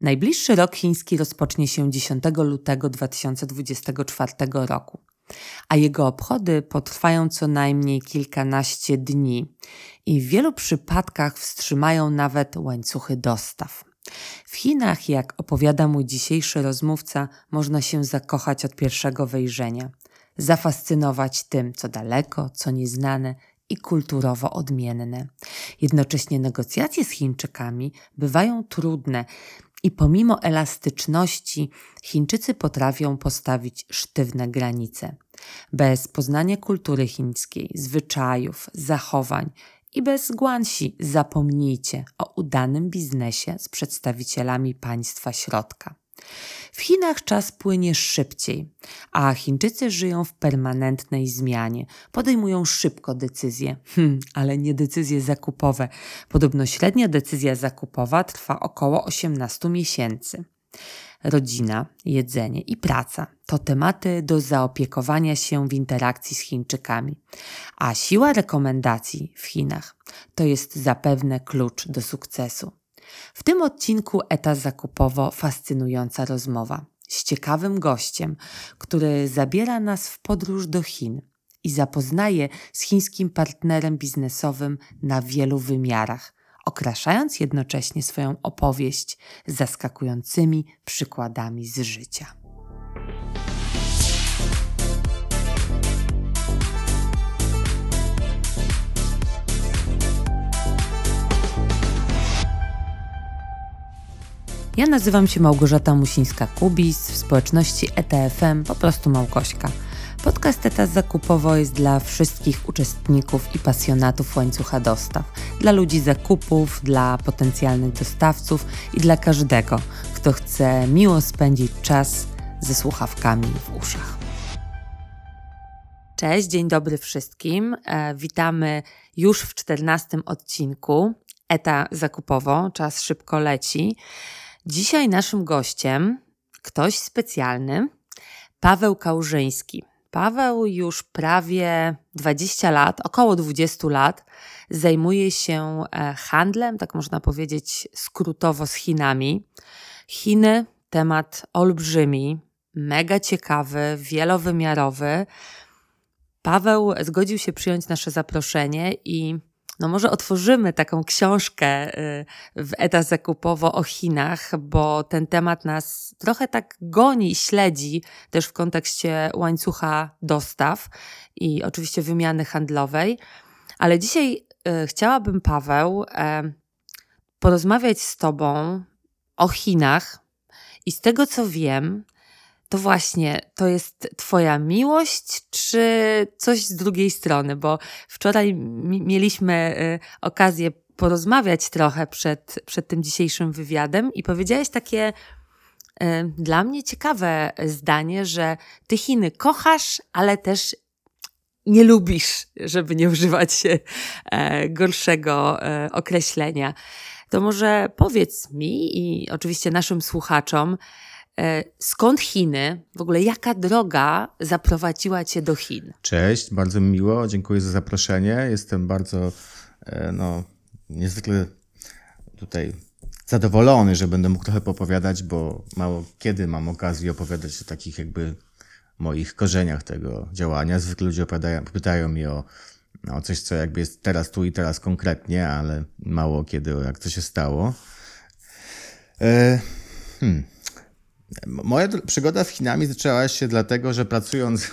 Najbliższy rok chiński rozpocznie się 10 lutego 2024 roku, a jego obchody potrwają co najmniej kilkanaście dni i w wielu przypadkach wstrzymają nawet łańcuchy dostaw. W Chinach, jak opowiada mój dzisiejszy rozmówca, można się zakochać od pierwszego wejrzenia, zafascynować tym, co daleko, co nieznane i kulturowo odmienne. Jednocześnie negocjacje z Chińczykami bywają trudne i pomimo elastyczności Chińczycy potrafią postawić sztywne granice. Bez poznania kultury chińskiej, zwyczajów, zachowań i bez guansi zapomnijcie o udanym biznesie z przedstawicielami państwa środka. W Chinach czas płynie szybciej, a Chińczycy żyją w permanentnej zmianie. Podejmują szybko decyzje, hmm, ale nie decyzje zakupowe. Podobno średnia decyzja zakupowa trwa około 18 miesięcy. Rodzina, jedzenie i praca to tematy do zaopiekowania się w interakcji z Chińczykami, a siła rekomendacji w Chinach to jest zapewne klucz do sukcesu. W tym odcinku Eta Zakupowo fascynująca rozmowa z ciekawym gościem, który zabiera nas w podróż do Chin i zapoznaje z chińskim partnerem biznesowym na wielu wymiarach, okraszając jednocześnie swoją opowieść zaskakującymi przykładami z życia. Ja nazywam się Małgorzata Musińska-Kubis, w społeczności ETFM po prostu Małgośka. Podcast ETA Zakupowo jest dla wszystkich uczestników i pasjonatów łańcucha dostaw, dla ludzi zakupów, dla potencjalnych dostawców i dla każdego, kto chce miło spędzić czas ze słuchawkami w uszach. Cześć, dzień dobry wszystkim. E, witamy już w czternastym odcinku ETA Zakupowo. Czas szybko leci. Dzisiaj naszym gościem ktoś specjalny, Paweł Kałużyński. Paweł już prawie 20 lat, około 20 lat, zajmuje się e, handlem, tak można powiedzieć skrótowo, z Chinami. Chiny, temat olbrzymi, mega ciekawy, wielowymiarowy. Paweł zgodził się przyjąć nasze zaproszenie i no może otworzymy taką książkę y, w Eta Zakupowo o Chinach, bo ten temat nas trochę tak goni i śledzi też w kontekście łańcucha dostaw i oczywiście wymiany handlowej. Ale dzisiaj y, chciałabym, Paweł, porozmawiać z Tobą o Chinach i z tego co wiem, to właśnie to jest Twoja miłość, czy coś z drugiej strony? Bo wczoraj mieliśmy y, okazję porozmawiać trochę przed, przed tym dzisiejszym wywiadem i powiedziałeś takie y, dla mnie ciekawe zdanie, że Ty Chiny kochasz, ale też nie lubisz, żeby nie używać się e, gorszego e, określenia. To może powiedz mi i oczywiście naszym słuchaczom, skąd Chiny? W ogóle jaka droga zaprowadziła Cię do Chin? Cześć, bardzo mi miło, dziękuję za zaproszenie. Jestem bardzo, e, no, niezwykle tutaj zadowolony, że będę mógł trochę popowiadać, bo mało kiedy mam okazję opowiadać o takich jakby moich korzeniach tego działania. Zwykle ludzie opowiadają, pytają mi o, o coś, co jakby jest teraz tu i teraz konkretnie, ale mało kiedy, jak to się stało. E, hmm. Moja przygoda z Chinami zaczęła się dlatego, że pracując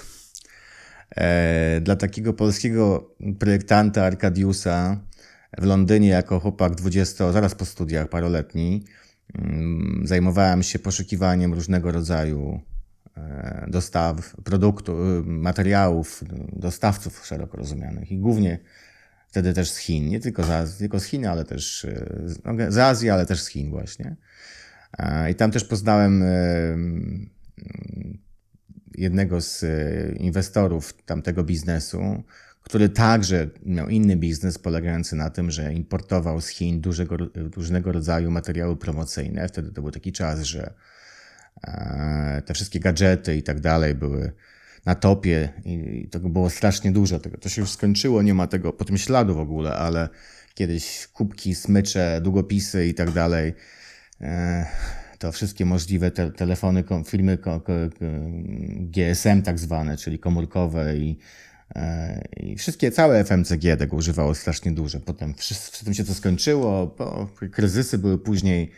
e, dla takiego polskiego projektanta Arkadiusa w Londynie jako chłopak 20, zaraz po studiach paroletni, mm, zajmowałem się poszukiwaniem różnego rodzaju e, dostaw, produktów, materiałów, dostawców szeroko rozumianych i głównie wtedy też z Chin, nie tylko z, tylko z Chin, ale też e, no, z Azji, ale też z Chin właśnie. I tam też poznałem jednego z e, inwestorów tamtego biznesu, który także miał inny biznes polegający na tym, że importował z Chin dużego, różnego rodzaju materiały promocyjne. Wtedy to był taki czas, że e, te wszystkie gadżety i tak dalej były na topie i tego było strasznie dużo. To się już skończyło, nie ma tego po tym śladu w ogóle, ale kiedyś kubki, smycze, długopisy i tak dalej to wszystkie możliwe te, telefony, firmy GSM tak zwane, czyli komórkowe i, i wszystkie, całe FMCG tego używało strasznie dużo. Potem wszystkim się to skończyło, bo kryzysy były później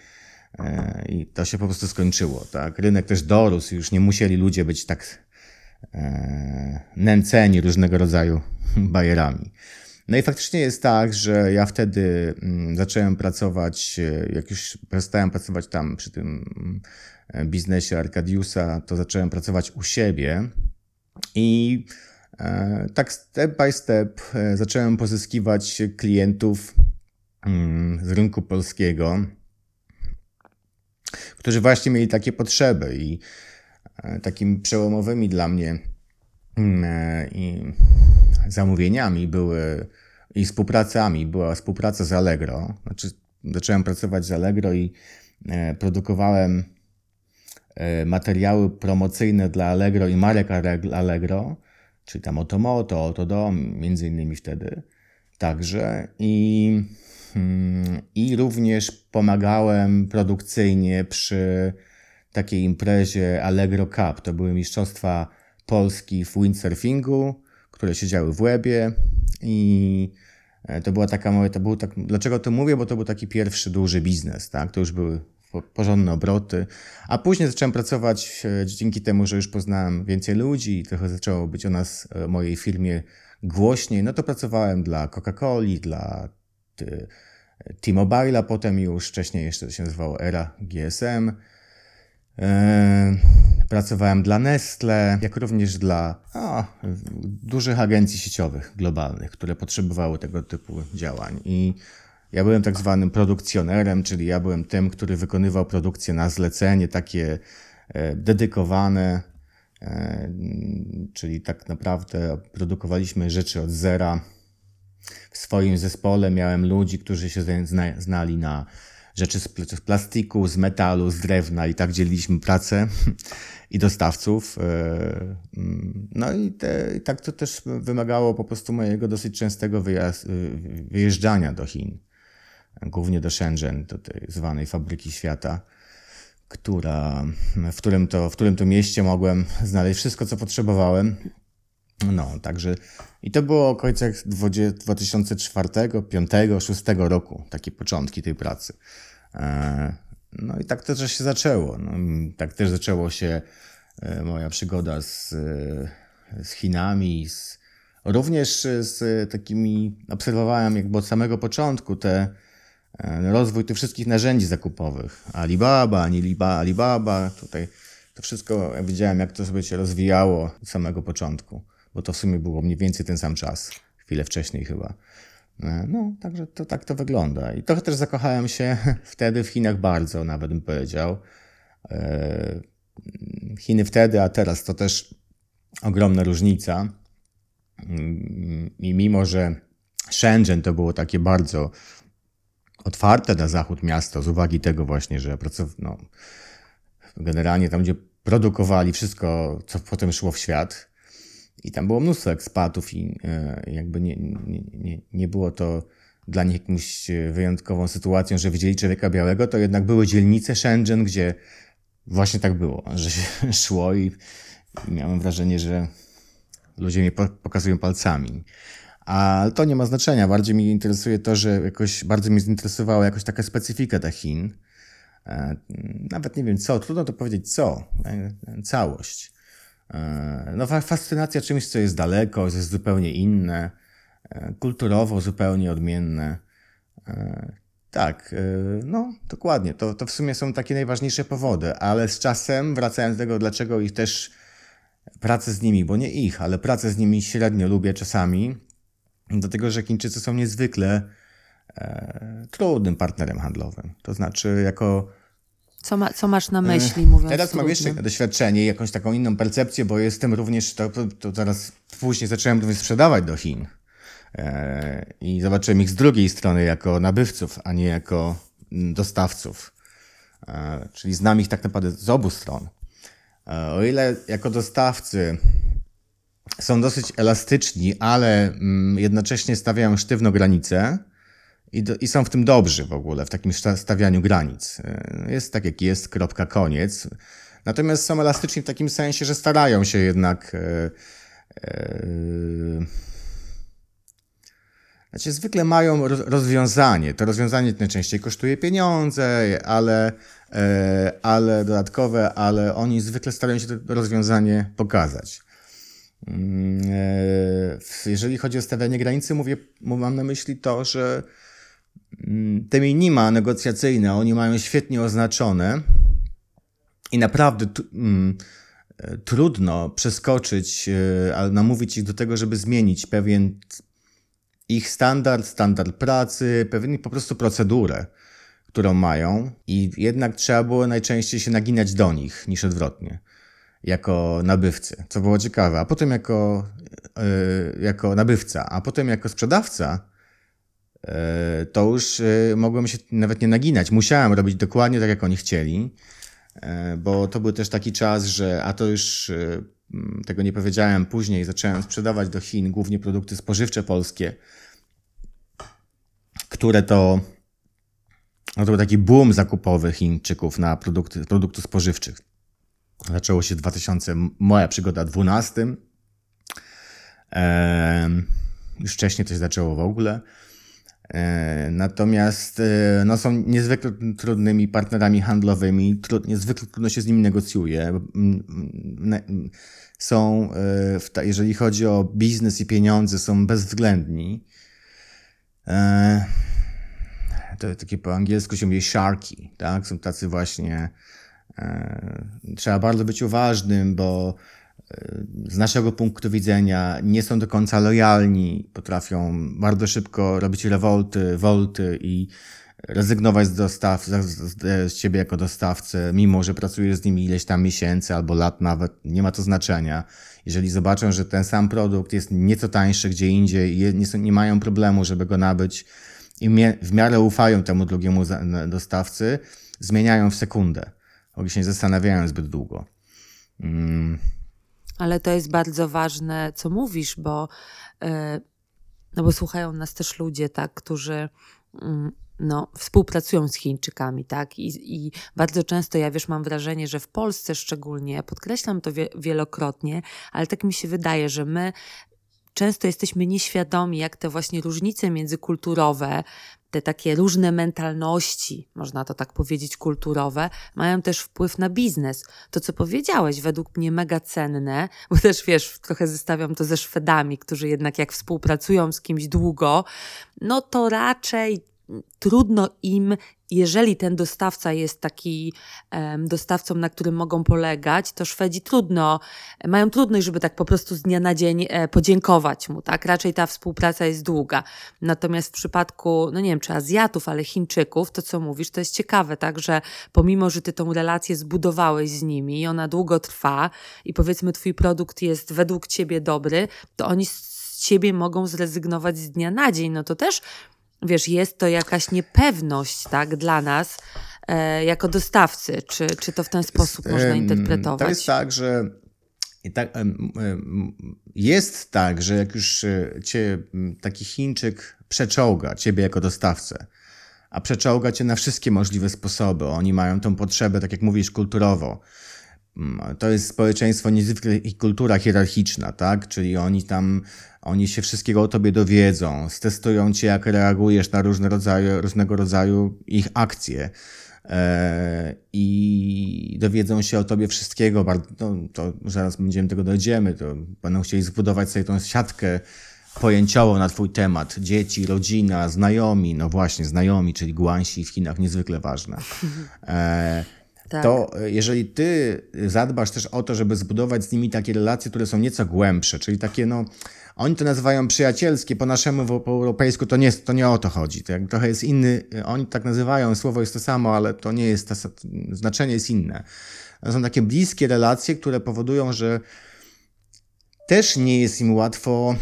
i to się po prostu skończyło. Tak? Rynek też dorósł, już nie musieli ludzie być tak nęceni różnego rodzaju bajerami. No i faktycznie jest tak, że ja wtedy mm, zacząłem pracować, e, jak już przestałem pracować tam przy tym mm, biznesie Arkadiusa, to zacząłem pracować u siebie i e, tak step by step e, zacząłem pozyskiwać klientów mm, z rynku polskiego, którzy właśnie mieli takie potrzeby i takimi przełomowymi dla mnie i zamówieniami były i współpracami była współpraca z Allegro. Znaczy, zacząłem pracować z Allegro i e, produkowałem e, materiały promocyjne dla Allegro i marek Allegro, czyli tam Otomoto, Otodom, między innymi wtedy także. I, mm, I również pomagałem produkcyjnie przy takiej imprezie Allegro Cup. To były mistrzostwa Polski w windsurfingu które siedziały w łebie i e, to była taka moja, to był tak, dlaczego to mówię, bo to był taki pierwszy duży biznes, tak, to już były porządne obroty, a później zacząłem pracować e, dzięki temu, że już poznałem więcej ludzi i trochę zaczęło być o nas, o e, mojej firmie głośniej, no to pracowałem dla Coca-Coli, dla T-Mobile'a, potem już wcześniej jeszcze to się nazywało Era GSM, Pracowałem dla Nestle, jak również dla o, dużych agencji sieciowych globalnych, które potrzebowały tego typu działań. I ja byłem tak zwanym produkcjonerem, czyli ja byłem tym, który wykonywał produkcję na zlecenie, takie e, dedykowane, e, czyli tak naprawdę produkowaliśmy rzeczy od zera. W swoim zespole miałem ludzi, którzy się znali na rzeczy z plastiku, z metalu, z drewna i tak dzieliliśmy pracę i dostawców. E, mm, no i, te, i tak to też wymagało po prostu mojego dosyć częstego wyjazd, y, wyjeżdżania do Chin, głównie do Shenzhen, do tej zwanej fabryki świata, która, w, którym to, w którym to mieście mogłem znaleźć wszystko, co potrzebowałem. No, także i to było okolicach 2004, 2005, 2006 roku, takie początki tej pracy. E, no i tak też się zaczęło. No, tak też zaczęło się e, moja przygoda z, e, z Chinami, z, również z takimi, obserwowałem jakby od samego początku te, rozwój tych wszystkich narzędzi zakupowych. Alibaba, Alibaba, Alibaba, tutaj to wszystko, widziałem jak to sobie się rozwijało od samego początku, bo to w sumie było mniej więcej ten sam czas, chwilę wcześniej chyba. E, no, także to tak to wygląda. I trochę też zakochałem się wtedy w Chinach bardzo, nawet bym powiedział. E, Chiny wtedy, a teraz to też ogromna różnica. Mm, I mimo, że Shenzhen to było takie bardzo otwarte na zachód miasto, z uwagi tego właśnie, że no, generalnie tam, gdzie produkowali wszystko, co potem szło w świat, i tam było mnóstwo ekspatów i e, jakby nie, nie, nie, nie było to dla nich jakąś wyjątkową sytuacją, że widzieli człowieka białego, to jednak były dzielnice Shenzhen, gdzie właśnie tak było, że się szło i, i miałem wrażenie, że ludzie mnie pokazują palcami. Ale to nie ma znaczenia. Bardziej mi interesuje to, że jakoś bardzo mnie zinteresowała jakoś taka specyfika tych Chin. E, nawet nie wiem co, trudno to powiedzieć co. E, całość. E, no, fascynacja czymś, co jest daleko, jest zupełnie inne, e, kulturowo zupełnie odmienne. E, tak, no dokładnie. To, to w sumie są takie najważniejsze powody, ale z czasem, wracając do tego, dlaczego ich też pracę z nimi, bo nie ich, ale pracę z nimi średnio lubię czasami, dlatego że Chińczycy są niezwykle e, trudnym partnerem handlowym. To znaczy, jako co, ma, co masz na myśli, mówiąc Teraz mam jeszcze doświadczenie, jakąś taką inną percepcję, bo jestem również, to, to zaraz później zacząłem również sprzedawać do Chin. E, I zobaczyłem ich z drugiej strony jako nabywców, a nie jako mm, dostawców. E, czyli znam ich tak naprawdę z obu stron. E, o ile jako dostawcy są dosyć elastyczni, ale mm, jednocześnie stawiają sztywno granice i, do, i są w tym dobrzy w ogóle, w takim stawianiu granic. Jest tak jak jest, kropka, koniec. Natomiast są elastyczni w takim sensie, że starają się jednak. E, e, znaczy, zwykle mają rozwiązanie. To rozwiązanie najczęściej kosztuje pieniądze, ale, e, ale dodatkowe, ale oni zwykle starają się to rozwiązanie pokazać. Mm, e, jeżeli chodzi o stawianie granicy, mówię, mam na myśli to, że te minima negocjacyjne oni mają świetnie oznaczone i naprawdę mm, e, trudno przeskoczyć, ale namówić ich do tego, żeby zmienić pewien ich standard, standard pracy, pewnie po prostu procedurę, którą mają. I jednak trzeba było najczęściej się naginać do nich niż odwrotnie, jako nabywcy, co było ciekawe, a potem jako, yy, jako nabywca, a potem jako sprzedawca to już yy, mogłem się nawet nie naginać, musiałem robić dokładnie tak, jak oni chcieli, bo to był też taki czas, że a to już tego nie powiedziałem później, zacząłem sprzedawać do Chin głównie produkty spożywcze polskie, które to no to był taki boom zakupowy Chińczyków na produkty, produktów spożywczych. Zaczęło się w 2000, moja przygoda 12. Eee, już wcześniej to się zaczęło w ogóle. E, natomiast e, no, są niezwykle trudnymi partnerami handlowymi, trud, niezwykle trudno się z nimi negocjuje. Są, e, jeżeli chodzi o biznes i pieniądze, są bezwzględni. To takie po angielsku się mówi sharky, tak? Są tacy właśnie. Trzeba bardzo być uważnym, bo z naszego punktu widzenia nie są do końca lojalni, potrafią bardzo szybko robić rewolty, wolty i rezygnować z dostaw, z, ciebie jako dostawcę, mimo że pracujesz z nimi ileś tam miesięcy albo lat nawet, nie ma to znaczenia. Jeżeli zobaczą, że ten sam produkt jest nieco tańszy gdzie indziej, nie, nie mają problemu, żeby go nabyć i w miarę ufają temu drugiemu dostawcy, zmieniają w sekundę. Oni się nie zastanawiają zbyt długo. Mm. Ale to jest bardzo ważne, co mówisz, bo, e, no bo słuchają nas też ludzie, tak, którzy mm, no, współpracują z Chińczykami, tak? I, I bardzo często ja wiesz, mam wrażenie, że w Polsce szczególnie, podkreślam to wie, wielokrotnie, ale tak mi się wydaje, że my często jesteśmy nieświadomi, jak te właśnie różnice międzykulturowe, te takie różne mentalności, można to tak powiedzieć, kulturowe, mają też wpływ na biznes. To, co powiedziałeś, według mnie mega cenne, bo też wiesz, trochę zestawiam to ze Szwedami, którzy jednak jak współpracują z kimś długo, no to raczej trudno im, jeżeli ten dostawca jest taki um, dostawcą, na którym mogą polegać, to Szwedzi trudno, mają trudność, żeby tak po prostu z dnia na dzień e, podziękować mu, tak? Raczej ta współpraca jest długa. Natomiast w przypadku, no nie wiem, czy Azjatów, ale Chińczyków, to co mówisz, to jest ciekawe, tak? Że pomimo, że ty tą relację zbudowałeś z nimi i ona długo trwa i powiedzmy twój produkt jest według ciebie dobry, to oni z ciebie mogą zrezygnować z dnia na dzień. No to też wiesz, jest to jakaś niepewność, tak, dla nas e, jako dostawcy. Czy, czy to w ten sposób jest, można interpretować? To jest tak, że tak, jest tak, że jak już e, cię taki Chińczyk przeczołga, ciebie jako dostawcę, a przeczołga cię na wszystkie możliwe sposoby. Oni mają tą potrzebę, tak jak mówisz, kulturowo. To jest społeczeństwo niezwykle i kultura hierarchiczna, tak? Czyli oni tam oni się wszystkiego o tobie dowiedzą, stestują cię, jak reagujesz na różne rodzaju, różnego rodzaju ich akcje e, i dowiedzą się o tobie wszystkiego. No, to zaraz będziemy tego dojdziemy, to będą chcieli zbudować sobie tą siatkę pojęciową na twój temat. Dzieci, rodzina, znajomi, no właśnie, znajomi, czyli guansi w Chinach, niezwykle ważne. E, tak. To jeżeli ty zadbasz też o to, żeby zbudować z nimi takie relacje, które są nieco głębsze, czyli takie no oni to nazywają przyjacielskie, po naszemu, po europejsku to nie, to nie o to chodzi. To trochę jest inny, oni tak nazywają, słowo jest to samo, ale to nie jest, to, znaczenie jest inne. To są takie bliskie relacje, które powodują, że też nie jest im łatwo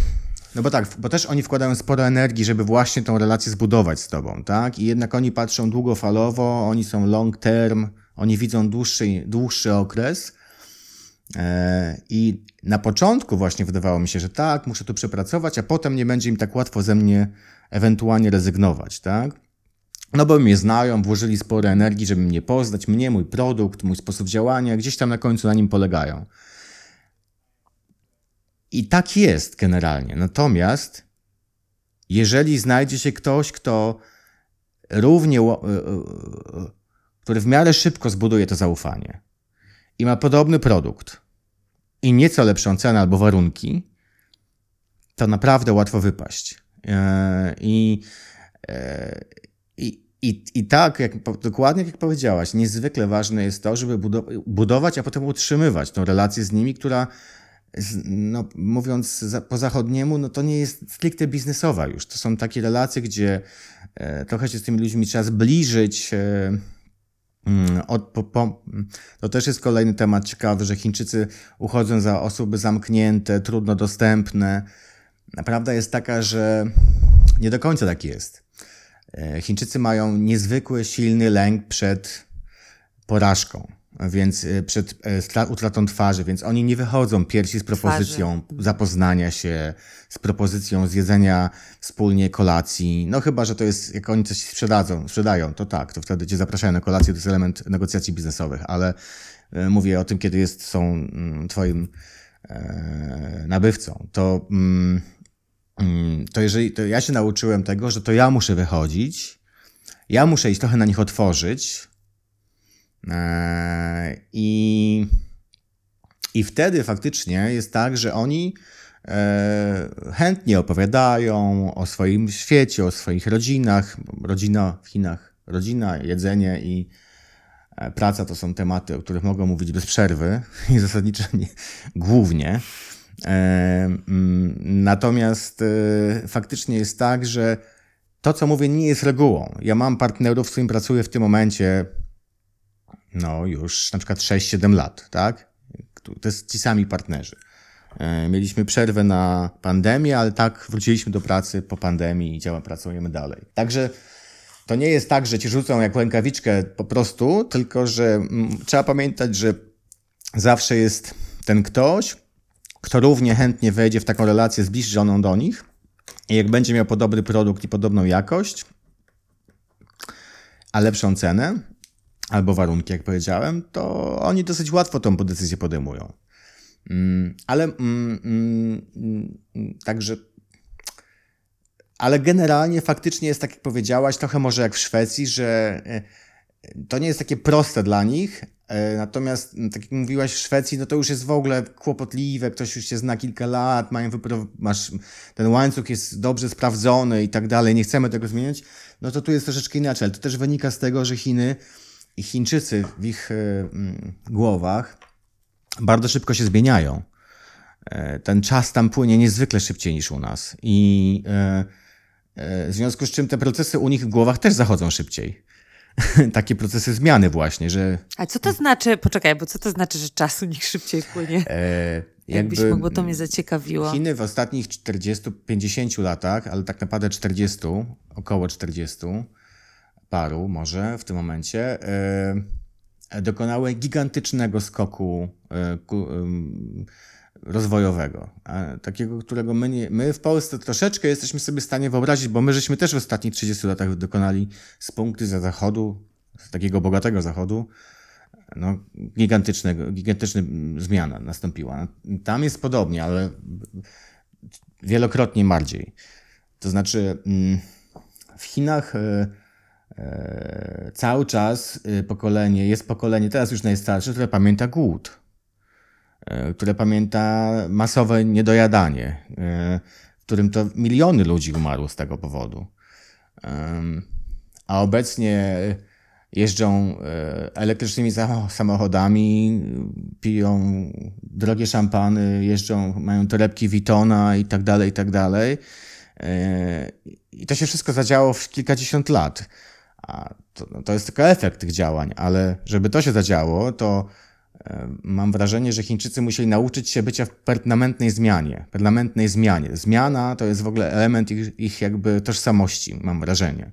no bo tak, bo też oni wkładają sporo energii, żeby właśnie tą relację zbudować z tobą, tak? I jednak oni patrzą długofalowo, oni są long term, oni widzą dłuższy, dłuższy okres E, I na początku właśnie wydawało mi się, że tak, muszę to przepracować, a potem nie będzie im tak łatwo ze mnie ewentualnie rezygnować, tak? No bo mnie znają, włożyli sporo energii, żeby mnie poznać, mnie, mój produkt, mój sposób działania, gdzieś tam na końcu na nim polegają. I tak jest generalnie. Natomiast jeżeli znajdzie się ktoś, kto równie, e, e, który w miarę szybko zbuduje to zaufanie i ma podobny produkt i nieco lepszą cenę albo warunki, to naprawdę łatwo wypaść. E, I, i, i, i tak, jak, dokładnie jak powiedziałaś, niezwykle ważne jest to, żeby budować, a potem utrzymywać tą relację z nimi, która no, mówiąc za, po zachodniemu, no to nie jest stricte biznesowa już. To są takie relacje, gdzie e, trochę się z tymi ludźmi trzeba zbliżyć. E, od, po, po, to też jest kolejny temat ciekawy, że Chińczycy uchodzą za osoby zamknięte, trudno dostępne. Prawda jest taka, że nie do końca tak jest. E, Chińczycy mają niezwykły, silny lęk przed porażką więc y, przed e, utratą twarzy, więc oni nie wychodzą pierwsi z propozycją twarzy. zapoznania się, z propozycją zjedzenia wspólnie kolacji. No chyba, że to jest, jak oni coś sprzedadzą, sprzedają, to tak, to wtedy cię zapraszają na kolację, to jest element negocjacji biznesowych, ale e, mówię o tym, kiedy jest, są mm, twoim e, nabywcą. To, mm, mm, to jeżeli, to ja się nauczyłem tego, że to ja muszę wychodzić, ja muszę iść trochę na nich otworzyć, E, I, I wtedy faktycznie jest tak, że oni e, chętnie opowiadają o swoim świecie, o swoich rodzinach. Rodzina w Chinach, rodzina, jedzenie i e, praca to są tematy, o których mogą mówić bez przerwy i zasadniczo nie, głównie. Mm, natomiast faktycznie jest tak, że to, co mówię, nie jest regułą. Ja mam partnerów, z którymi pracuję w tym momencie no już na przykład 6-7 lat, tak? To jest ci sami partnerzy. E, mieliśmy przerwę na pandemię, ale tak wróciliśmy do pracy po pandemii i działa, pracujemy dalej. Także to nie jest tak, że ci rzucą jak rękawiczkę po prostu, tylko że mm, trzeba pamiętać, że zawsze jest ten ktoś, kto równie chętnie wejdzie w taką relację zbliżoną do nich i jak będzie miał podobny produkt i podobną jakość, a lepszą cenę, albo warunki, jak powiedziałem, to oni dosyć łatwo tą decyzję podejmują. Mm, ale mm, mm, także. Ale generalnie faktycznie jest tak, jak powiedziałaś, trochę może jak w Szwecji, że e, to nie jest takie proste dla nich. E, natomiast, tak jak mówiłaś, w Szwecji, no to już jest w ogóle kłopotliwe, ktoś już się zna kilka lat, mają masz, ten łańcuch jest dobrze sprawdzony i tak dalej, nie chcemy tego zmieniać, no to tu jest troszeczkę inaczej. Ale to też wynika z tego, że Chiny i Chińczycy w ich e, mm, głowach bardzo szybko się zmieniają. E, ten czas tam płynie niezwykle szybciej niż u nas. I e, w związku z czym te procesy u nich w głowach też zachodzą szybciej. Takie procesy zmiany właśnie, że... A co to znaczy, poczekaj, bo co to znaczy, że czas u nich szybciej płynie? E, jakby, Jakbyś mógł, to mnie zaciekawiło. Chiny w ostatnich 40-50 latach, ale tak naprawdę 40, około 40, paru może w tym momencie, e, dokonały gigantycznego skoku e, rozwojowego. Takiego, którego my, nie, my w Polsce troszeczkę jesteśmy sobie w stanie wyobrazić, bo my żeśmy też w ostatnich 30 latach dokonali z punktu za zachodu, z takiego bogatego zachodu, no, gigantycznego, gigantyczna zmiana nastąpiła. Tam jest podobnie, ale wielokrotnie bardziej. To znaczy, mm, w Chinach e, cały czas y, pokolenie, jest pokolenie, teraz już najstarsze, które pamięta głód, e, które pamięta masowe niedojadanie, e, w którym to miliony ludzi umarło z tego powodu. A obecnie jeżdżą elektrycznymi samochodami, piją drogie szampany, jeżdżą, mają torebki Witona i tak dalej, i tak dalej. I to się wszystko zadziało w kilkadziesiąt lat. To, no to jest tylko efekt tych działań, ale żeby to się zadziało, to e, mam wrażenie, że Chińczycy musieli nauczyć się bycia w permanentnej zmianie. Permanentnej zmianie. Zmiana to jest w ogóle element ich, ich jakby tożsamości, mam wrażenie.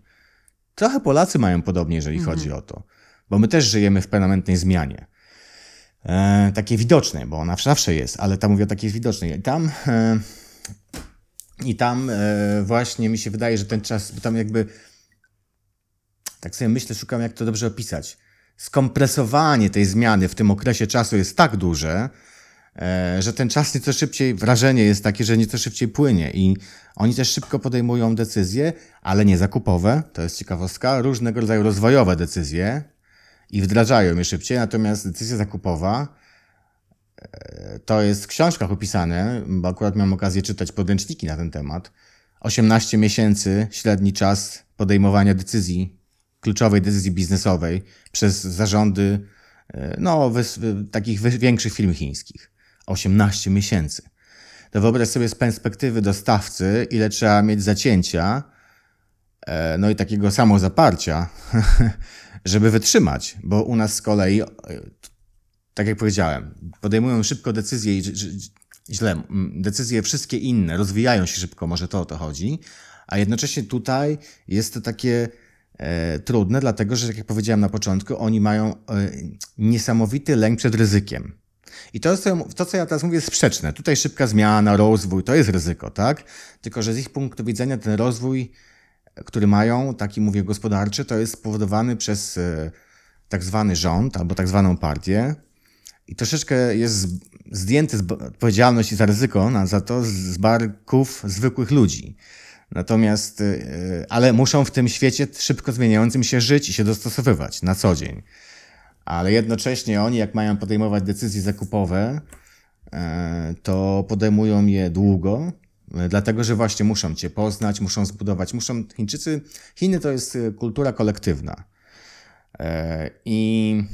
Trochę Polacy mają podobnie, jeżeli mhm. chodzi o to, bo my też żyjemy w permanentnej zmianie. e, takie widocznej, bo ona zawsze jest, ale tam mówię o takiej widocznej. I tam, e, i tam e, właśnie mi się wydaje, że ten czas, bo tam jakby, tak sobie myślę, szukam jak to dobrze opisać. Skompresowanie tej zmiany w tym okresie czasu jest tak duże, e, że ten czas nieco szybciej, wrażenie jest takie, że nieco szybciej płynie i oni też szybko podejmują decyzje, ale nie zakupowe, to jest ciekawostka, różnego rodzaju rozwojowe decyzje, i wdrażają je szybciej, natomiast decyzja zakupowa e, to jest w książkach opisane, bo akurat miałem okazję czytać podręczniki na ten temat. 18 miesięcy średni czas podejmowania decyzji, kluczowej decyzji biznesowej przez zarządy e, no, takich większych firm chińskich. 18 miesięcy. To wyobraź sobie z perspektywy dostawcy, ile trzeba mieć zacięcia, e, no i takiego samozaparcia, żeby wytrzymać, bo u nas z kolei, e, tak jak powiedziałem, podejmują szybko decyzje i źle, decyzje wszystkie inne rozwijają się szybko, może to o to chodzi, a jednocześnie tutaj jest to takie trudne, dlatego że, tak jak powiedziałem na początku, oni mają e, niesamowity lęk przed ryzykiem. I to, to, co ja teraz mówię, jest sprzeczne. Tutaj szybka zmiana, rozwój, to jest ryzyko, tak? Tylko, że z ich punktu widzenia ten rozwój który mają, taki mówię gospodarczy, to jest spowodowany przez e, tak zwany rząd albo tak zwaną partię i troszeczkę jest zdjęty odpowiedzialność za ryzyko na, za to z barków zwykłych ludzi. Natomiast, e, ale muszą w tym świecie szybko zmieniającym się żyć i się dostosowywać na co dzień. Ale jednocześnie oni, jak mają podejmować decyzje zakupowe, e, to podejmują je długo, E, dlatego że właśnie muszą cię poznać, muszą zbudować, muszą. Chińczycy, Chiny to jest e, kultura kolektywna. E, I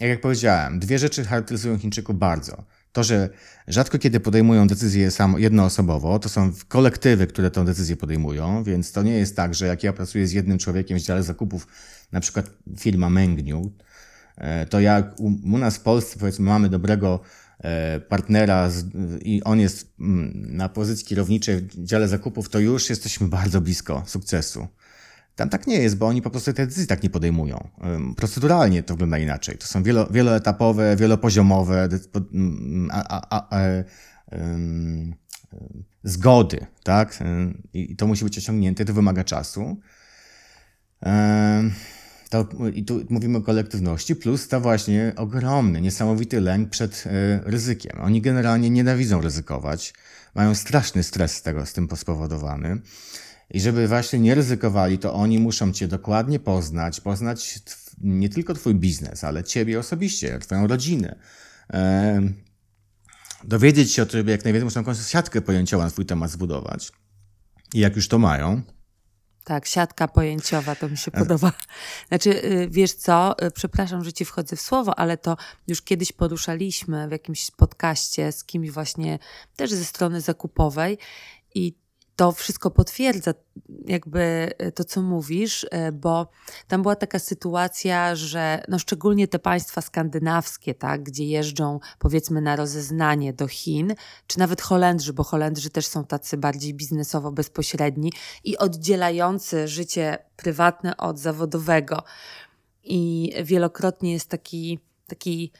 jak powiedziałem, dwie rzeczy charakteryzują Chińczyków bardzo. To, że rzadko kiedy podejmują decyzje sam, jednoosobowo, to są kolektywy, które tę decyzję podejmują, więc to nie jest tak, że jak ja pracuję z jednym człowiekiem w dziale zakupów, na przykład firma Mengniu, to jak u, u nas w Polsce powiedzmy mamy dobrego E, partnera i on jest mm, na pozycji kierowniczej w dziale zakupów, to już jesteśmy bardzo blisko sukcesu. Tam tak nie jest, bo oni po prostu te decyzje tak nie podejmują. Proceduralnie to wygląda inaczej. To są wielo, wieloetapowe, wielopoziomowe a, a, a, zgody, tak? I to musi być osiągnięte, to wymaga czasu. To, I tu mówimy o kolektywności, plus to właśnie ogromny, niesamowity lęk przed y, ryzykiem. Oni generalnie nienawidzą ryzykować, mają straszny stres z tego, z tym spowodowany. I żeby właśnie nie ryzykowali, to oni muszą cię dokładnie poznać, poznać nie tylko twój biznes, ale ciebie osobiście, twoją rodzinę. E, dowiedzieć się o tobie jak najwięcej, muszą jakąś siatkę pojęciową na swój temat zbudować. I jak już to mają, tak, siatka pojęciowa, to mi się podoba. Znaczy, y, wiesz co, y, przepraszam, że ci wchodzę w słowo, ale to już kiedyś poruszaliśmy w jakimś podcaście z kimś właśnie też ze strony zakupowej i to wszystko potwierdza jakby e, to, co mówisz, e, bo tam była taka sytuacja, że no szczególnie te państwa skandynawskie, tak, gdzie jeżdżą powiedzmy na rozeznanie do Chin, czy nawet Holendrzy, bo Holendrzy też są tacy bardziej biznesowo bezpośredni i oddzielający życie prywatne od zawodowego. I wielokrotnie jest taki, taki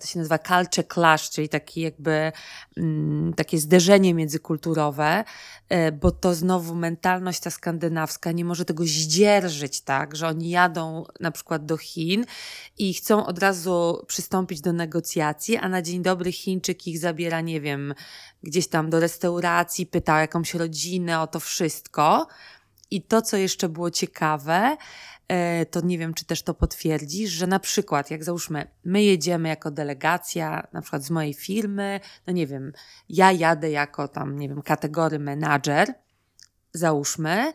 to się nazywa culture clash, czyli taki jakby mm, takie zderzenie międzykulturowe, e, bo to znowu mentalność ta skandynawska nie może tego zdzierżyć, tak, że oni jadą na przykład do Chin i chcą od razu przystąpić do negocjacji, a na dzień dobry Chińczyk ich zabiera, nie wiem, gdzieś tam do restauracji, pyta o jakąś rodzinę, o to wszystko. I to, co jeszcze było ciekawe, E, to nie wiem, czy też to potwierdzisz, że na przykład, jak załóżmy, my jedziemy jako delegacja, na przykład z mojej firmy, no nie wiem, ja jadę jako tam, nie wiem, kategory menadżer, załóżmy,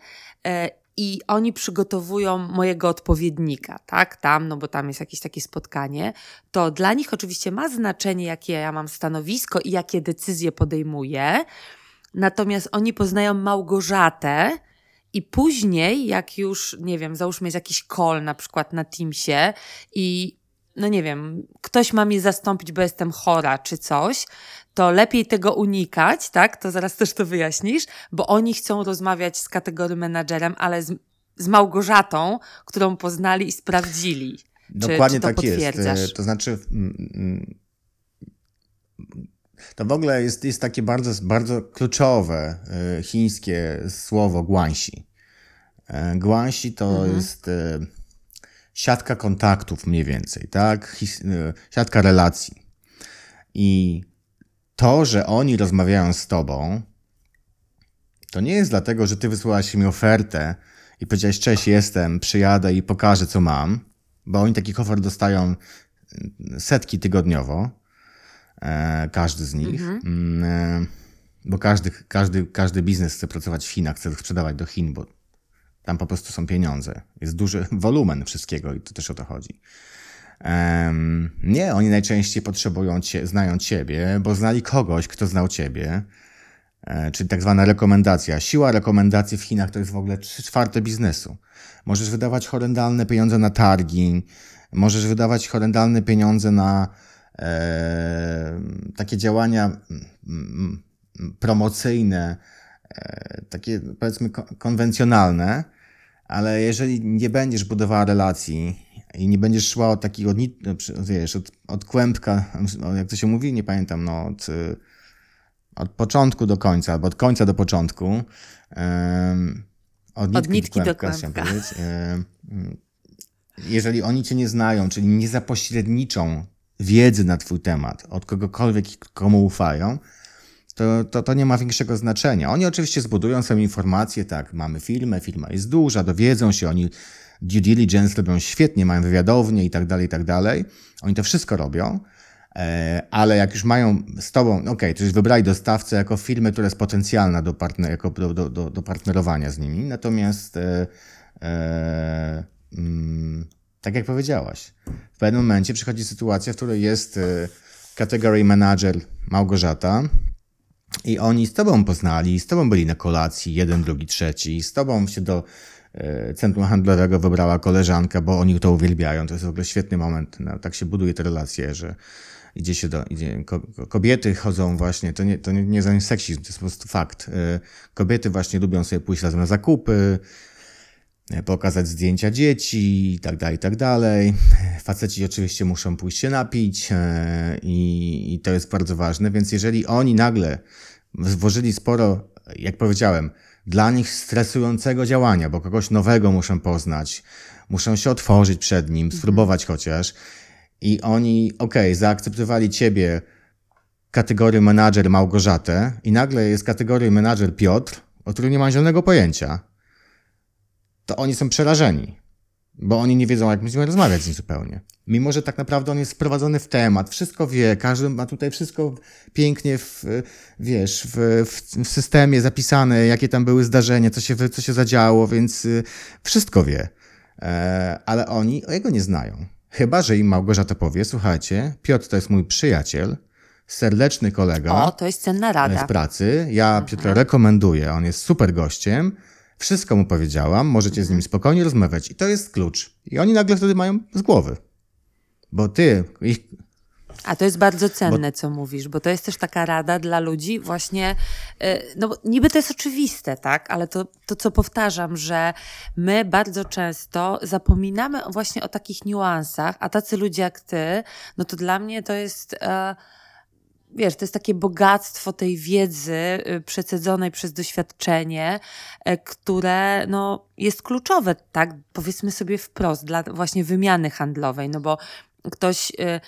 e, i oni przygotowują mojego odpowiednika, tak, tam, no bo tam jest jakieś takie spotkanie, to dla nich oczywiście ma znaczenie, jakie ja mam stanowisko i jakie decyzje podejmuję, natomiast oni poznają Małgorzatę, i później, jak już, nie wiem, załóżmy jest jakiś call na przykład na Teamsie i no nie wiem, ktoś ma mnie zastąpić, bo jestem chora czy coś, to lepiej tego unikać, tak? To zaraz też to wyjaśnisz, bo oni chcą rozmawiać z kategorii menadżerem, ale z, z Małgorzatą, którą poznali i sprawdzili. Dokładnie czy, czy tak jest. E, to znaczy, mm, mm, to w ogóle jest, jest takie bardzo, bardzo kluczowe e, chińskie słowo guanxi. E, guanxi to mhm. jest siatka kontaktów mniej więcej, tak? Siatka relacji. I to, że oni rozmawiają z tobą, to nie jest dlatego, że ty wysłałaś mi ofertę i powiedziałeś, cześć, jestem, przyjadę i pokażę, co mam, bo oni takich ofert dostają mm, setki tygodniowo, e, każdy z nich, mhm. mm, e, bo każdy, każdy, każdy biznes chce pracować w Chinach, chce sprzedawać do Chin, bo tam po prostu są pieniądze. Jest duży wolumen wszystkiego i to też o to chodzi. Um, nie, oni najczęściej potrzebują cię, znają ciebie, bo znali kogoś, kto znał ciebie, e, czyli tak zwana rekomendacja. Siła rekomendacji w Chinach to jest w ogóle trzy czwarte biznesu. Możesz wydawać horrendalne pieniądze na targi, możesz wydawać horrendalne pieniądze na e, takie działania mm, mm, promocyjne, e, takie powiedzmy konwencjonalne, ale jeżeli nie będziesz budowała relacji i nie będziesz szła od takiego, no, wiesz, od, od kłębka, jak to się mówi, nie pamiętam, no, od, od początku do końca, albo od końca do początku. Od, od nitki do kłębka. Do kłębka. Jeżeli oni cię nie znają, czyli nie zapośredniczą wiedzy na twój temat od kogokolwiek, komu ufają, to, to, to nie ma większego znaczenia. Oni oczywiście zbudują sobie informacje, tak, mamy firmę, firma jest duża, dowiedzą się, oni due diligence robią świetnie, mają wywiadownie i tak dalej, i tak dalej. Oni to wszystko robią, e, ale jak już mają z tobą, ok, to już wybrali dostawcę jako firmę, która jest potencjalna do, partner, jako do, do, do partnerowania z nimi, natomiast e, e, mm, tak jak powiedziałaś, w pewnym momencie przychodzi sytuacja, w której jest e, category manager Małgorzata, i oni z tobą poznali, z tobą byli na kolacji, jeden, drugi, trzeci, z tobą się do e, centrum handlowego wybrała koleżanka, bo oni to uwielbiają. To jest w ogóle świetny moment. No, tak się buduje te relacje, że idzie się do. Idzie, kobiety chodzą właśnie, to nie, to nie, nie seksizm, to jest po prostu fakt. E, kobiety właśnie lubią sobie pójść razem na zakupy, pokazać zdjęcia dzieci i tak dalej, i tak dalej. Faceci oczywiście muszą pójść się napić i, i to jest bardzo ważne, więc jeżeli oni nagle włożyli sporo, jak powiedziałem, dla nich stresującego działania, bo kogoś nowego muszą poznać, muszą się otworzyć przed nim, mhm. spróbować chociaż. I oni, okej, okay, zaakceptowali ciebie kategorię menadżer Małgorzatę i nagle jest kategoria menadżer Piotr, o którym nie ma zielonego pojęcia. To oni są przerażeni bo oni nie wiedzą, jak będziemy rozmawiać z nim zupełnie. Mimo, że tak naprawdę on jest wprowadzony w temat, wszystko wie, każdy ma tutaj wszystko pięknie, w, wiesz, w, w, systemie zapisane, jakie tam były zdarzenia, co się, co się zadziało, więc y, wszystko wie. E, ale oni jego nie znają. Chyba, że im Małgorzata powie, słuchajcie, Piotr to jest mój przyjaciel, serdeczny kolega. O, to jest cenna rada. W pracy. Ja Piotra rekomenduję, on jest super gościem wszystko mu powiedziałam, możecie z nim spokojnie rozmawiać. I to jest klucz. I oni nagle wtedy mają z głowy. Bo ty, ich, a to jest bardzo cenne, bo... co mówisz, bo to jest też taka rada dla ludzi, właśnie, y, no niby to jest oczywiste, tak, ale to, to co powtarzam, że my bardzo często zapominamy właśnie o takich niuansach, a tacy ludzie jak ty, no to dla mnie to jest. Uh, wiesz, to jest takie bogactwo tej wiedzy y, przecedzonej przez doświadczenie, e, które no, jest kluczowe, tak, powiedzmy sobie wprost, dla właśnie wymiany handlowej, no bo ktoś, y,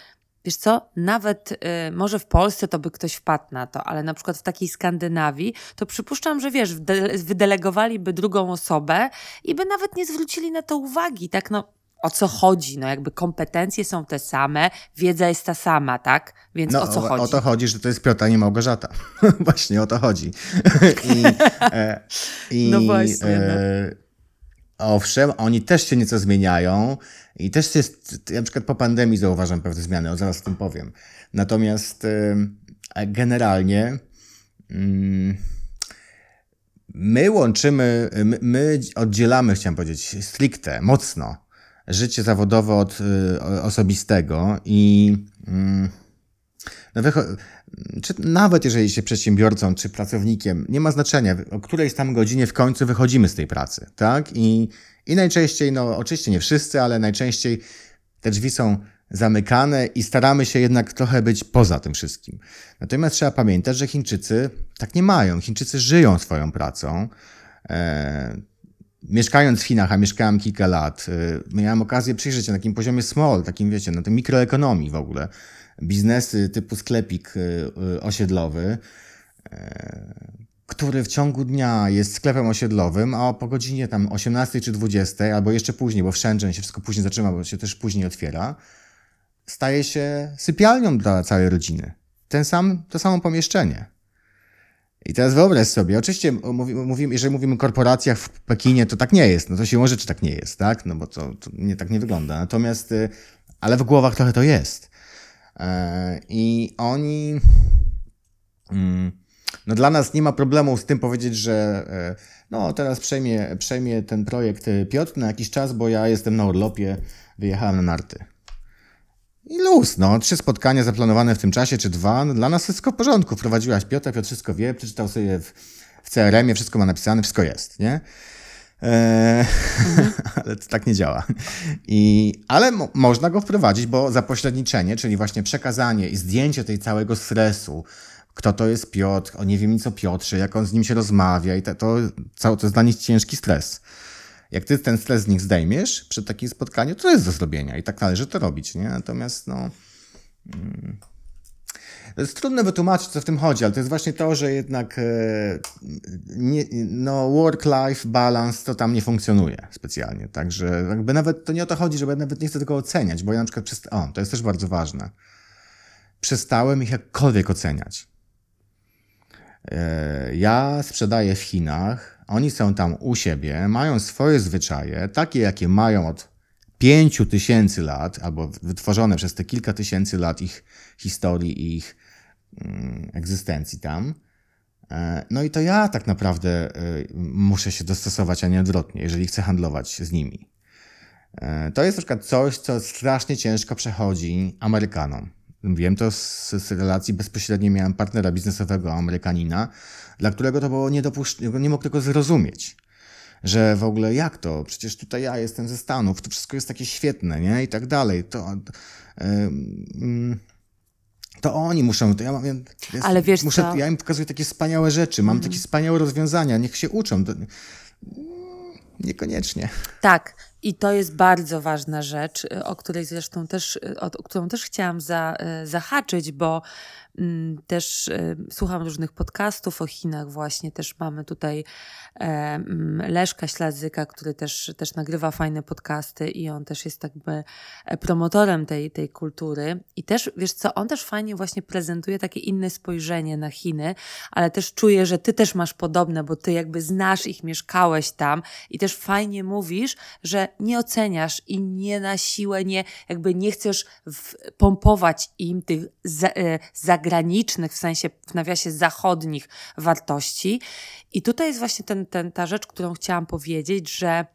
wiesz co, nawet y, może w Polsce to by ktoś wpadł na to, ale na przykład w takiej Skandynawii, to przypuszczam, że wiesz, wydelegowaliby drugą osobę i by nawet nie zwrócili na to uwagi, tak, no o co chodzi. No jakby kompetencje są te same, wiedza jest ta sama, tak? Więc no, o co chodzi? O to chodzi, że to jest Piotr, a nie Małgorzata. właśnie o to chodzi. I, e, i, no właśnie. E, no. Owszem, oni też się nieco zmieniają i też jest, ja na przykład po pandemii zauważam pewne zmiany, o zaraz o tym powiem. Natomiast e, generalnie mm, my łączymy, my, my oddzielamy, chciałem powiedzieć, stricte, mocno życie zawodowe od y, osobistego i mm, no czy nawet jeżeli się przedsiębiorcą czy pracownikiem, nie ma znaczenia, o którejś tam godzinie w końcu wychodzimy z tej pracy, tak? I, i najczęściej, no oczywiście nie wszyscy, ale najczęściej Te drzwi są zamykane i staramy się jednak trochę być poza tym wszystkim. Natomiast trzeba pamiętać, że Chińczycy tak nie mają. Chińczycy żyją swoją pracą. E, mieszkając w Chinach, a mieszkałem kilka lat, e, miałem okazję przyjrzeć się na takim poziomie small, takim wiecie, na tym mikroekonomii w ogóle. Biznesy typu sklepik e, osiedlowy, który w ciągu dnia jest sklepem osiedlowym, a po godzinie tam 18 czy 20, albo jeszcze później, bo w Shenzhen się wszystko później zaczyna, bo się też później otwiera, staje się sypialnią dla całej rodziny. Ten sam, to samo pomieszczenie. I teraz wyobraź sobie, oczywiście mówimy, jeżeli mówimy o korporacjach w Pekinie, to tak nie jest. No to się może, czy tak nie jest, tak? No bo to, to nie tak nie wygląda. Natomiast, y, ale w głowach trochę to jest. E, I oni, mm, no dla nas nie ma problemu z tym powiedzieć, że e, no teraz przejmie, przejmie ten projekt Piotr na jakiś czas, bo ja jestem na urlopie, wyjechałem na narty. I luz, no. Trzy spotkania zaplanowane w tym czasie, czy dwa. No, dla nas wszystko w porządku. Wprowadziłaś Piotra, Piotr wszystko wie, przeczytał sobie w, w CRM-ie, wszystko ma napisane, wszystko jest, nie? Eee, mhm. ale to tak nie działa. I, ale mo można go wprowadzić, bo zapośredniczenie, czyli właśnie przekazanie i zdjęcie tej całego stresu, kto to jest Piotr, o nie wiem nic o Piotrze, jak on z nim się rozmawia i to, to, to jest dla nich ciężki stres. Jak ty ten stres z nich zdejmiesz przed takim spotkaniem, to jest do zrobienia i tak należy to robić, nie? Natomiast no... Mm, to jest trudno wytłumaczyć, co w tym chodzi, ale to jest właśnie to, że jednak e, nie, no, work-life balance to tam nie funkcjonuje specjalnie. Także jakby nawet to nie o to chodzi, że nawet nie chcę tego oceniać, bo ja na przykład przez, o, to jest też bardzo ważne. Przestałem ich jakkolwiek oceniać. E, ja sprzedaję w Chinach oni są tam u siebie, mają swoje zwyczaje, takie jakie mają od pięciu tysięcy lat, albo wytworzone przez te kilka tysięcy lat ich historii i ich mm, egzystencji tam. E, no i to ja tak naprawdę e, muszę się dostosować, a nie odwrotnie, jeżeli chcę handlować z nimi. E, to jest na przykład coś, co strasznie ciężko przechodzi Amerykanom. Wiem to z, z relacji bezpośredniej miałem partnera biznesowego Amerykanina, dla którego to było niedopuszczalne, nie mógł tego zrozumieć. Że w ogóle jak to? Przecież tutaj ja jestem ze Stanów, to wszystko jest takie świetne, nie? I tak dalej. To, yy, to oni muszą, to ja mam, jest, Ale wiesz muszę, co? ja im pokazuję takie wspaniałe rzeczy, mam mm. takie wspaniałe rozwiązania, niech się uczą. To, niekoniecznie. Tak, i to jest bardzo ważna rzecz, o której zresztą też, o, o którą też chciałam za, e, zahaczyć, bo też e, słucham różnych podcastów o Chinach właśnie. Też mamy tutaj e, mm, Leszka Śladzyka, który też, też nagrywa fajne podcasty i on też jest jakby e, promotorem tej, tej kultury. I też, wiesz co, on też fajnie właśnie prezentuje takie inne spojrzenie na Chiny, ale też czuję, że ty też masz podobne, bo ty jakby znasz ich, mieszkałeś tam i też fajnie mówisz, że nie oceniasz i nie na siłę, nie, jakby nie chcesz pompować im tych za, za zagranicznych, w sensie w nawiasie zachodnich wartości. I tutaj jest właśnie ten, ten, ta rzecz, którą chciałam powiedzieć, że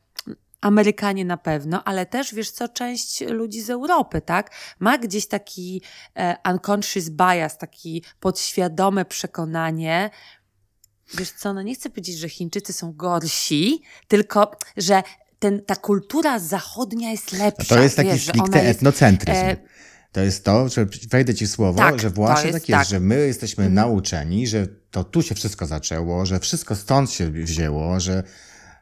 Amerykanie na pewno, ale też wiesz co, część ludzi z Europy, tak? Ma gdzieś taki e, unconscious bias, taki podświadome przekonanie, wiesz co, no nie chcę powiedzieć, że Chińczycy są gorsi, tylko że ten, ta kultura zachodnia jest lepsza. to jest taki wiesz, stricte etnocentryzm. Jest, e, to jest to, że wejdę ci słowo, tak, że właśnie jest, tak jest, tak. że my jesteśmy mhm. nauczeni, że to tu się wszystko zaczęło, że wszystko stąd się wzięło, że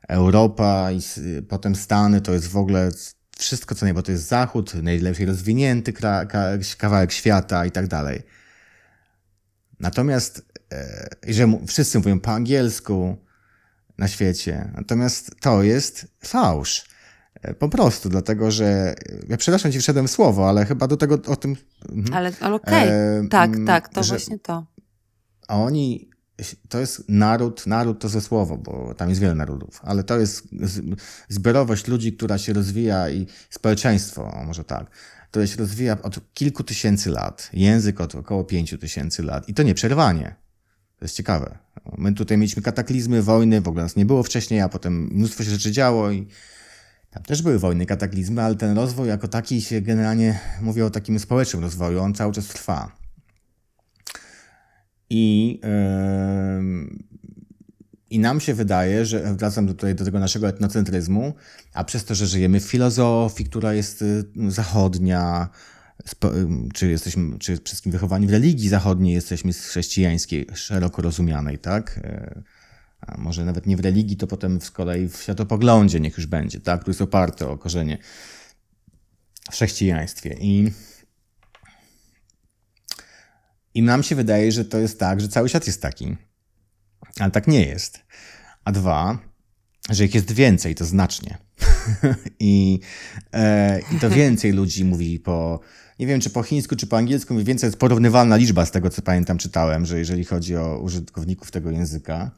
Europa i potem Stany to jest w ogóle wszystko co nie, bo to jest Zachód, najlepiej rozwinięty kawałek świata i tak dalej. Natomiast, e, że wszyscy mówią po angielsku na świecie, natomiast to jest fałsz. Po prostu, dlatego że e, ja przepraszam ci wszedłem w słowo, ale chyba do tego o tym. Mhm. Ale, ale okej, okay. tak, tak, to właśnie to. A oni, to jest naród, naród to ze słowo, bo tam jest wiele narodów, ale to jest zbiorowość ludzi, która się rozwija i społeczeństwo, może tak, które się rozwija od kilku tysięcy lat, język od około pięciu tysięcy lat i to nieprzerwanie. To jest ciekawe. My tutaj mieliśmy kataklizmy, wojny, w ogóle nas nie było wcześniej, a potem mnóstwo się rzeczy działo i tam też były wojny, kataklizmy, ale ten rozwój jako taki się generalnie mówi o takim społecznym rozwoju, on cały czas trwa. I, yy, I nam się wydaje, że wracam tutaj do tego naszego etnocentryzmu, a przez to, że żyjemy w filozofii, która jest y, zachodnia, czy jesteśmy, czy wszystkim wychowani w religii zachodniej, jesteśmy z chrześcijańskiej, szeroko rozumianej, tak? E, a może nawet nie w religii, to potem z kolei w światopoglądzie niech już będzie, tak? Który jest oparty o korzenie w chrześcijaństwie. I, I nam się wydaje, że to jest tak, że cały świat jest taki. Ale tak nie jest. A dwa, że ich jest więcej, to znacznie. I, e, I to więcej ludzi mówi po, nie wiem czy po chińsku, czy po angielsku, mniej więcej jest porównywalna liczba z tego, co pamiętam, czytałem, że jeżeli chodzi o użytkowników tego języka.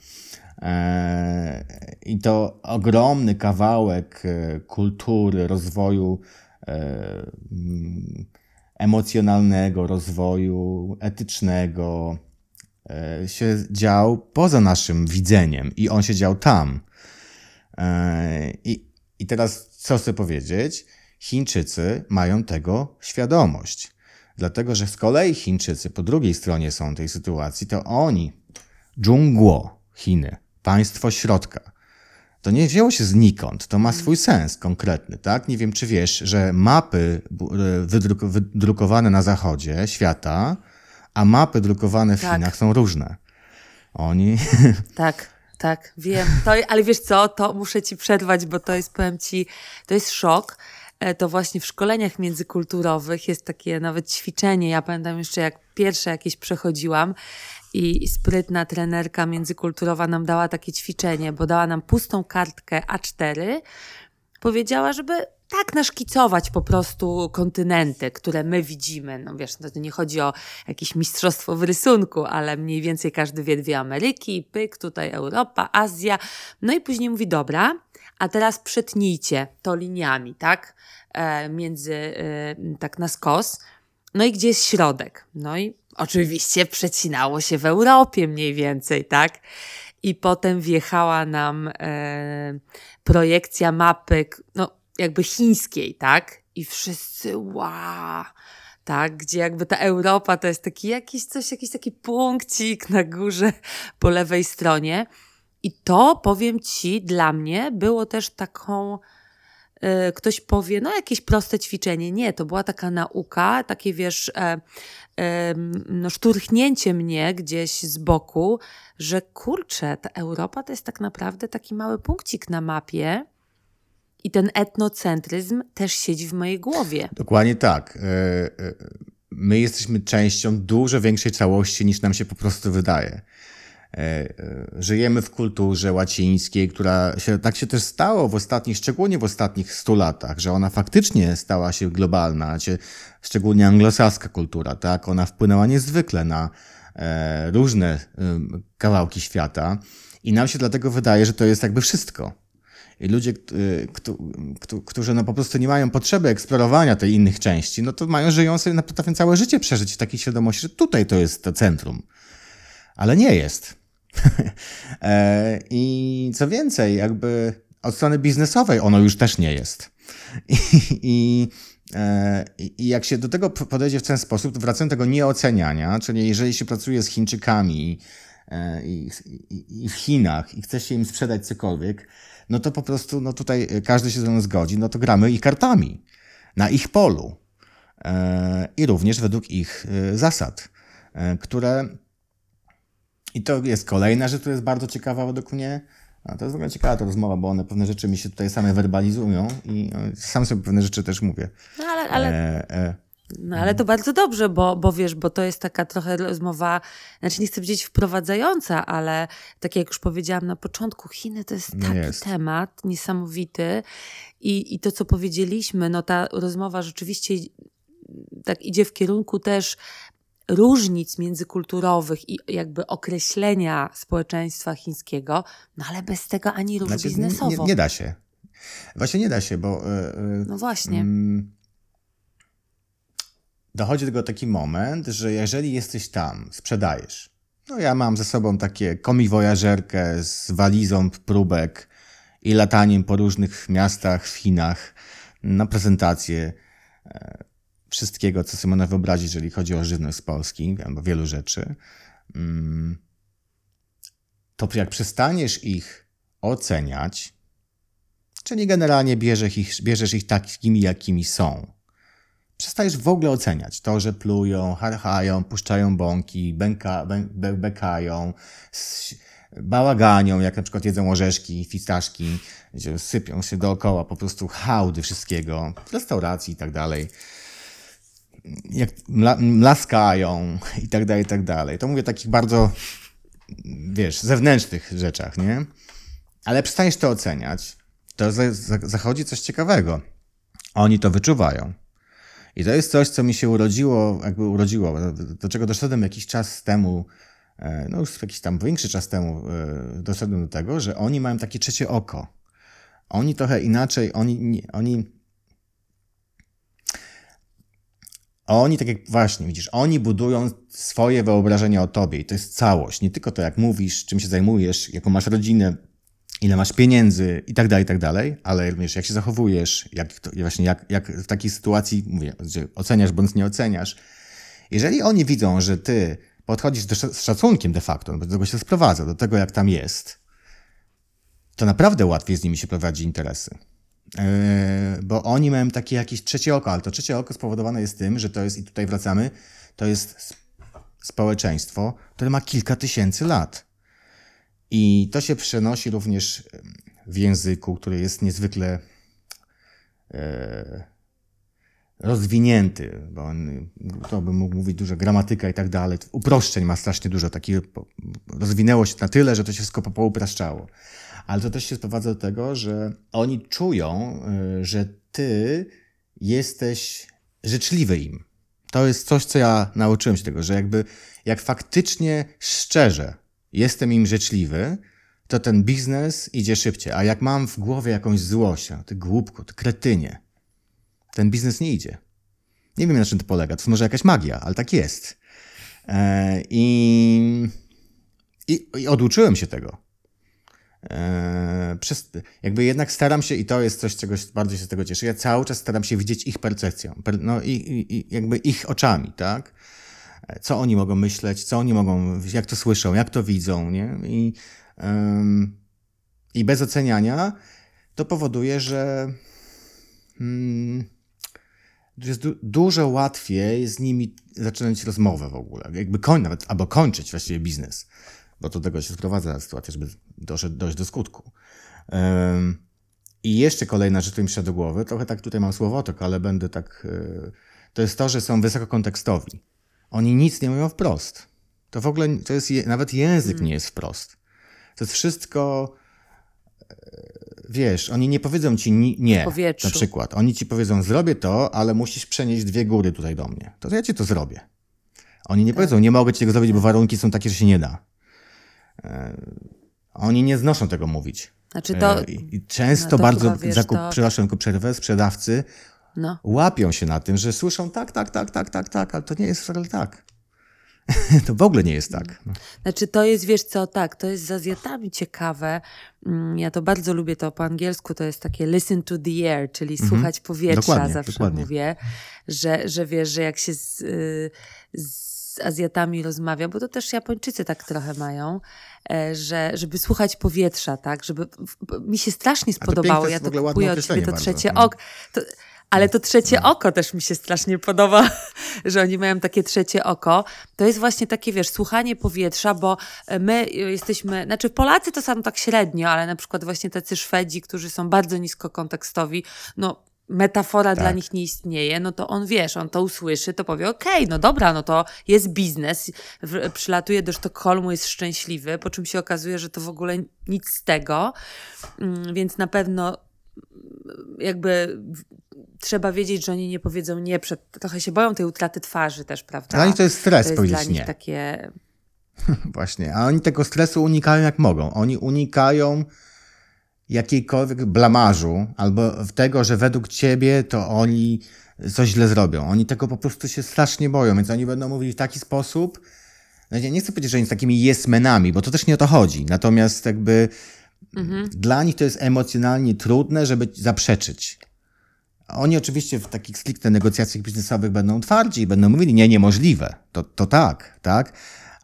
I to ogromny kawałek e, kultury, rozwoju e, mm, emocjonalnego, rozwoju etycznego e, się dział poza naszym widzeniem i on się dział tam. I, I teraz co chcę powiedzieć? Chińczycy mają tego świadomość. Dlatego, że z kolei Chińczycy po drugiej stronie są tej sytuacji, to oni, Zhongguo, Chiny, państwo środka, to nie wzięło się znikąd, to ma swój sens konkretny, tak? Nie wiem, czy wiesz, że mapy wydruk wydrukowane na zachodzie świata, a mapy drukowane w tak. Chinach są różne. Oni... Tak. Tak, wiem. To, ale wiesz co, to muszę ci przerwać, bo to jest, powiem ci, to jest szok. E, to właśnie w szkoleniach międzykulturowych jest takie nawet ćwiczenie. Ja pamiętam jeszcze, jak pierwsze jakieś przechodziłam i sprytna trenerka międzykulturowa nam dała takie ćwiczenie, bo dała nam pustą kartkę A4. Powiedziała, żeby tak naszkicować po prostu kontynenty, które my widzimy. No wiesz, to nie chodzi o jakieś mistrzostwo w rysunku, ale mniej więcej każdy wie dwie Ameryki, pyk, tutaj Europa, Azja. No i później mówi, dobra, a teraz przetnijcie to liniami, tak? E, między, e, tak na skos. No i gdzie jest środek? No i oczywiście przecinało się w Europie mniej więcej, tak? I potem wjechała nam e, projekcja mapy, no jakby chińskiej, tak? I wszyscy, wow, tak? Gdzie jakby ta Europa to jest taki jakiś coś, jakiś taki punkcik na górze po lewej stronie. I to, powiem Ci, dla mnie było też taką, yy, ktoś powie, no jakieś proste ćwiczenie. Nie, to była taka nauka, takie wiesz, e, e, no szturchnięcie mnie gdzieś z boku, że kurczę, ta Europa to jest tak naprawdę taki mały punkcik na mapie, i ten etnocentryzm też siedzi w mojej głowie. Dokładnie tak. E, e, my jesteśmy częścią dużo większej całości niż nam się po prostu wydaje. E, żyjemy w kulturze łacińskiej, która się, tak się też stało w ostatnich, szczególnie w ostatnich stu latach, że ona faktycznie stała się globalna, szczególnie anglosaska kultura, tak? Ona wpłynęła niezwykle na różne kawałki świata i nam się dlatego wydaje, że to jest jakby wszystko. I ludzie, y, którzy no po prostu nie mają potrzeby eksplorowania tej innych części, no to mają, żyją sobie, potrafią całe życie przeżyć w takiej świadomości, że tutaj to jest to centrum. Ale nie jest. E, I co więcej, jakby od strony biznesowej ono już też nie jest. I, e, i, I, jak się do tego podejdzie w ten sposób, to wracam do tego nieoceniania, czyli jeżeli się pracuje z Chińczykami e, i, i, i w Chinach i chce się im sprzedać cokolwiek, no to po prostu no tutaj każdy się ze mną zgodzi, no to gramy ich kartami na ich polu i również według ich zasad, które i to jest kolejna rzecz, która jest bardzo ciekawa według mnie. A to jest w ogóle ciekawa ta rozmowa, bo one pewne rzeczy mi się tutaj same werbalizują i sam sobie pewne rzeczy też mówię. No ale, ale... E, e, no ale to bardzo dobrze, bo, bo wiesz, bo to jest taka trochę rozmowa, znaczy nie chcę powiedzieć wprowadzająca, ale tak jak już powiedziałam na początku, Chiny to jest taki jest. temat niesamowity i, i to, co powiedzieliśmy, no ta rozmowa rzeczywiście tak idzie w kierunku też różnic międzykulturowych i jakby określenia społeczeństwa chińskiego, no ale bez tego ani rusz znaczy, biznesowo. Nie, nie, da się. Właśnie nie da się, bo... Yy, no właśnie. Yy, dochodzi do tego taki moment, że jeżeli jesteś tam, sprzedajesz. No ja mam ze sobą takie komiwojażerkę z walizą próbek i lataniem po różnych miastach w Chinach na prezentację e, wszystkiego, co sobie można wyobrazić, jeżeli chodzi o żywność z Polski, albo wielu rzeczy. Mm. to jak przestaniesz ich oceniać, czyli generalnie bierzesz ich, bierzesz ich takimi, jakimi są, przestajesz w ogóle oceniać to, że plują, harchają, puszczają bąki, bęka, bę, bekają, bałaganią, jak na przykład jedzą orzeszki, fistaszki, sypią się dookoła po prostu hałdy wszystkiego, w restauracji i tak dalej. Jak mlaskają i tak dalej, i tak dalej. To mówię o takich bardzo, wiesz, zewnętrznych rzeczach, nie? Ale przestajesz to oceniać, to zachodzi coś ciekawego. Oni to wyczuwają. I to jest coś, co mi się urodziło, jakby urodziło, do czego doszedłem jakiś czas temu, e, no już jakiś tam większy czas temu e, doszedłem do tego, że oni mają takie trzecie oko. Oni trochę inaczej, oni, oni, oni tak jak właśnie, widzisz, oni budują swoje wyobrażenia o tobie i to jest całość. Nie tylko to, jak mówisz, czym się zajmujesz, jaką masz rodzinę, ile masz pieniędzy i tak dalej, i tak dalej, ale również jak się zachowujesz, jak to, właśnie jak, jak w takiej sytuacji, mówię, gdzie oceniasz bądź nie oceniasz. Jeżeli oni widzą, że ty podchodzisz do, z szacunkiem de facto, do tego się sprowadza, do tego jak tam jest, to naprawdę łatwiej z nimi się prowadzi interesy. Yy, bo oni mają takie jakieś trzecie oko, ale to trzecie oko spowodowane jest tym, że to jest, i tutaj wracamy, to jest społeczeństwo, które ma kilka tysięcy lat. I to się przenosi również w języku, który jest niezwykle e, rozwinięty, bo on, to bym mógł mówić dużo gramatyka i tak dalej. Uproszczeń ma strasznie dużo. Taki, rozwinęło się na tyle, że to się wszystko poupraszczało. Ale to też się sprowadza do tego, że oni czują, e, że ty jesteś życzliwy im. To jest coś, co ja nauczyłem się tego, że jakby jak faktycznie szczerze jestem im życzliwy, to ten biznes idzie szybciej. A jak mam w głowie jakąś złość, ty głupku, ty kretynie, ten biznes nie idzie. Nie wiem, na czym to polega. To może jakaś magia, ale tak jest. E, I, i, i oduczyłem się tego. E, przez, jakby jednak staram się, i to jest coś, czego bardzo się z tego cieszę, ja cały czas staram się widzieć ich percepcją, per, no i, i, jakby ich oczami, tak? co oni mogą myśleć, co oni mogą, jak to słyszą, jak to widzą, nie? I, um, i bez oceniania to powoduje, że hmm, jest du dużo łatwiej z nimi zaczynać rozmowę w ogóle, jakby koń, nawet, albo kończyć właściwie biznes, bo do tego się sprowadza sytuacja, żeby doszedł, dojść do skutku. I jeszcze kolejna rzecz, która mi przyszła do głowy, trochę tak tutaj mam słowotok, ale będę tak, yy, to jest to, że są wysoko kontekstowi. Oni nic nie mówią wprost. To w ogóle, to jest, nawet język hmm. nie jest wprost. To jest wszystko, e, wiesz, oni nie powiedzą ci nie, na przykład. Oni ci powiedzą, zrobię to, ale musisz przenieść dwie góry tutaj do mnie. To ja ci to zrobię. Oni nie tak. powiedzą, nie mogę ci tego zrobić, bo warunki są takie, że się nie da. E, oni nie znoszą tego mówić. Znaczy to, e, I często no bardzo, chyba, wiesz, zakup, to... przepraszam, przerwę, sprzedawcy no. łapią się na tym, że słyszą tak, tak, tak, tak, tak, tak, ale to nie jest wcale tak. to w ogóle nie jest tak. Znaczy to jest, wiesz co, tak, to jest z Azjatami ciekawe. Mm, ja to bardzo lubię to po angielsku, to jest takie listen to the air, czyli mhm. słuchać powietrza, dokładnie, zawsze dokładnie. mówię, że, że wiesz, że jak się z, y, z Azjatami rozmawia, bo to też Japończycy tak trochę mają, e, że żeby słuchać powietrza, tak, żeby, mi się strasznie spodobało, ja to kupuję od ciebie to trzecie ok. To, ale to trzecie no. oko też mi się strasznie podoba, że oni mają takie trzecie oko. To jest właśnie takie, wiesz, słuchanie powietrza, bo my jesteśmy, znaczy Polacy to są tak średnio, ale na przykład właśnie tacy Szwedzi, którzy są bardzo nisko kontekstowi, no metafora tak. dla nich nie istnieje, no to on wiesz, on to usłyszy, to powie, okej, okay, no dobra, no to jest biznes, w, przylatuje do Sztokholmu, jest szczęśliwy, po czym się okazuje, że to w ogóle nic z tego, mm, więc na pewno jakby trzeba wiedzieć, że oni nie powiedzą nie przed, trochę się boją tej utraty twarzy też, prawda? Dla nich to jest stres to jest powiedzieć dla nich nie. takie... Właśnie, a oni tego stresu unikają jak mogą. Oni unikają jakiejkolwiek blamażu albo tego, że według ciebie to oni coś źle zrobią. Oni tego po prostu się strasznie boją, więc oni będą mówili w taki sposób, no nie chcę powiedzieć, że oni są takimi jest-menami, bo to też nie o to chodzi. Natomiast jakby mhm. dla nich to jest emocjonalnie trudne, żeby zaprzeczyć. Oni oczywiście w takich stricte negocjacjach biznesowych będą twardzi i będą mówili, nie, niemożliwe. To, to tak, tak?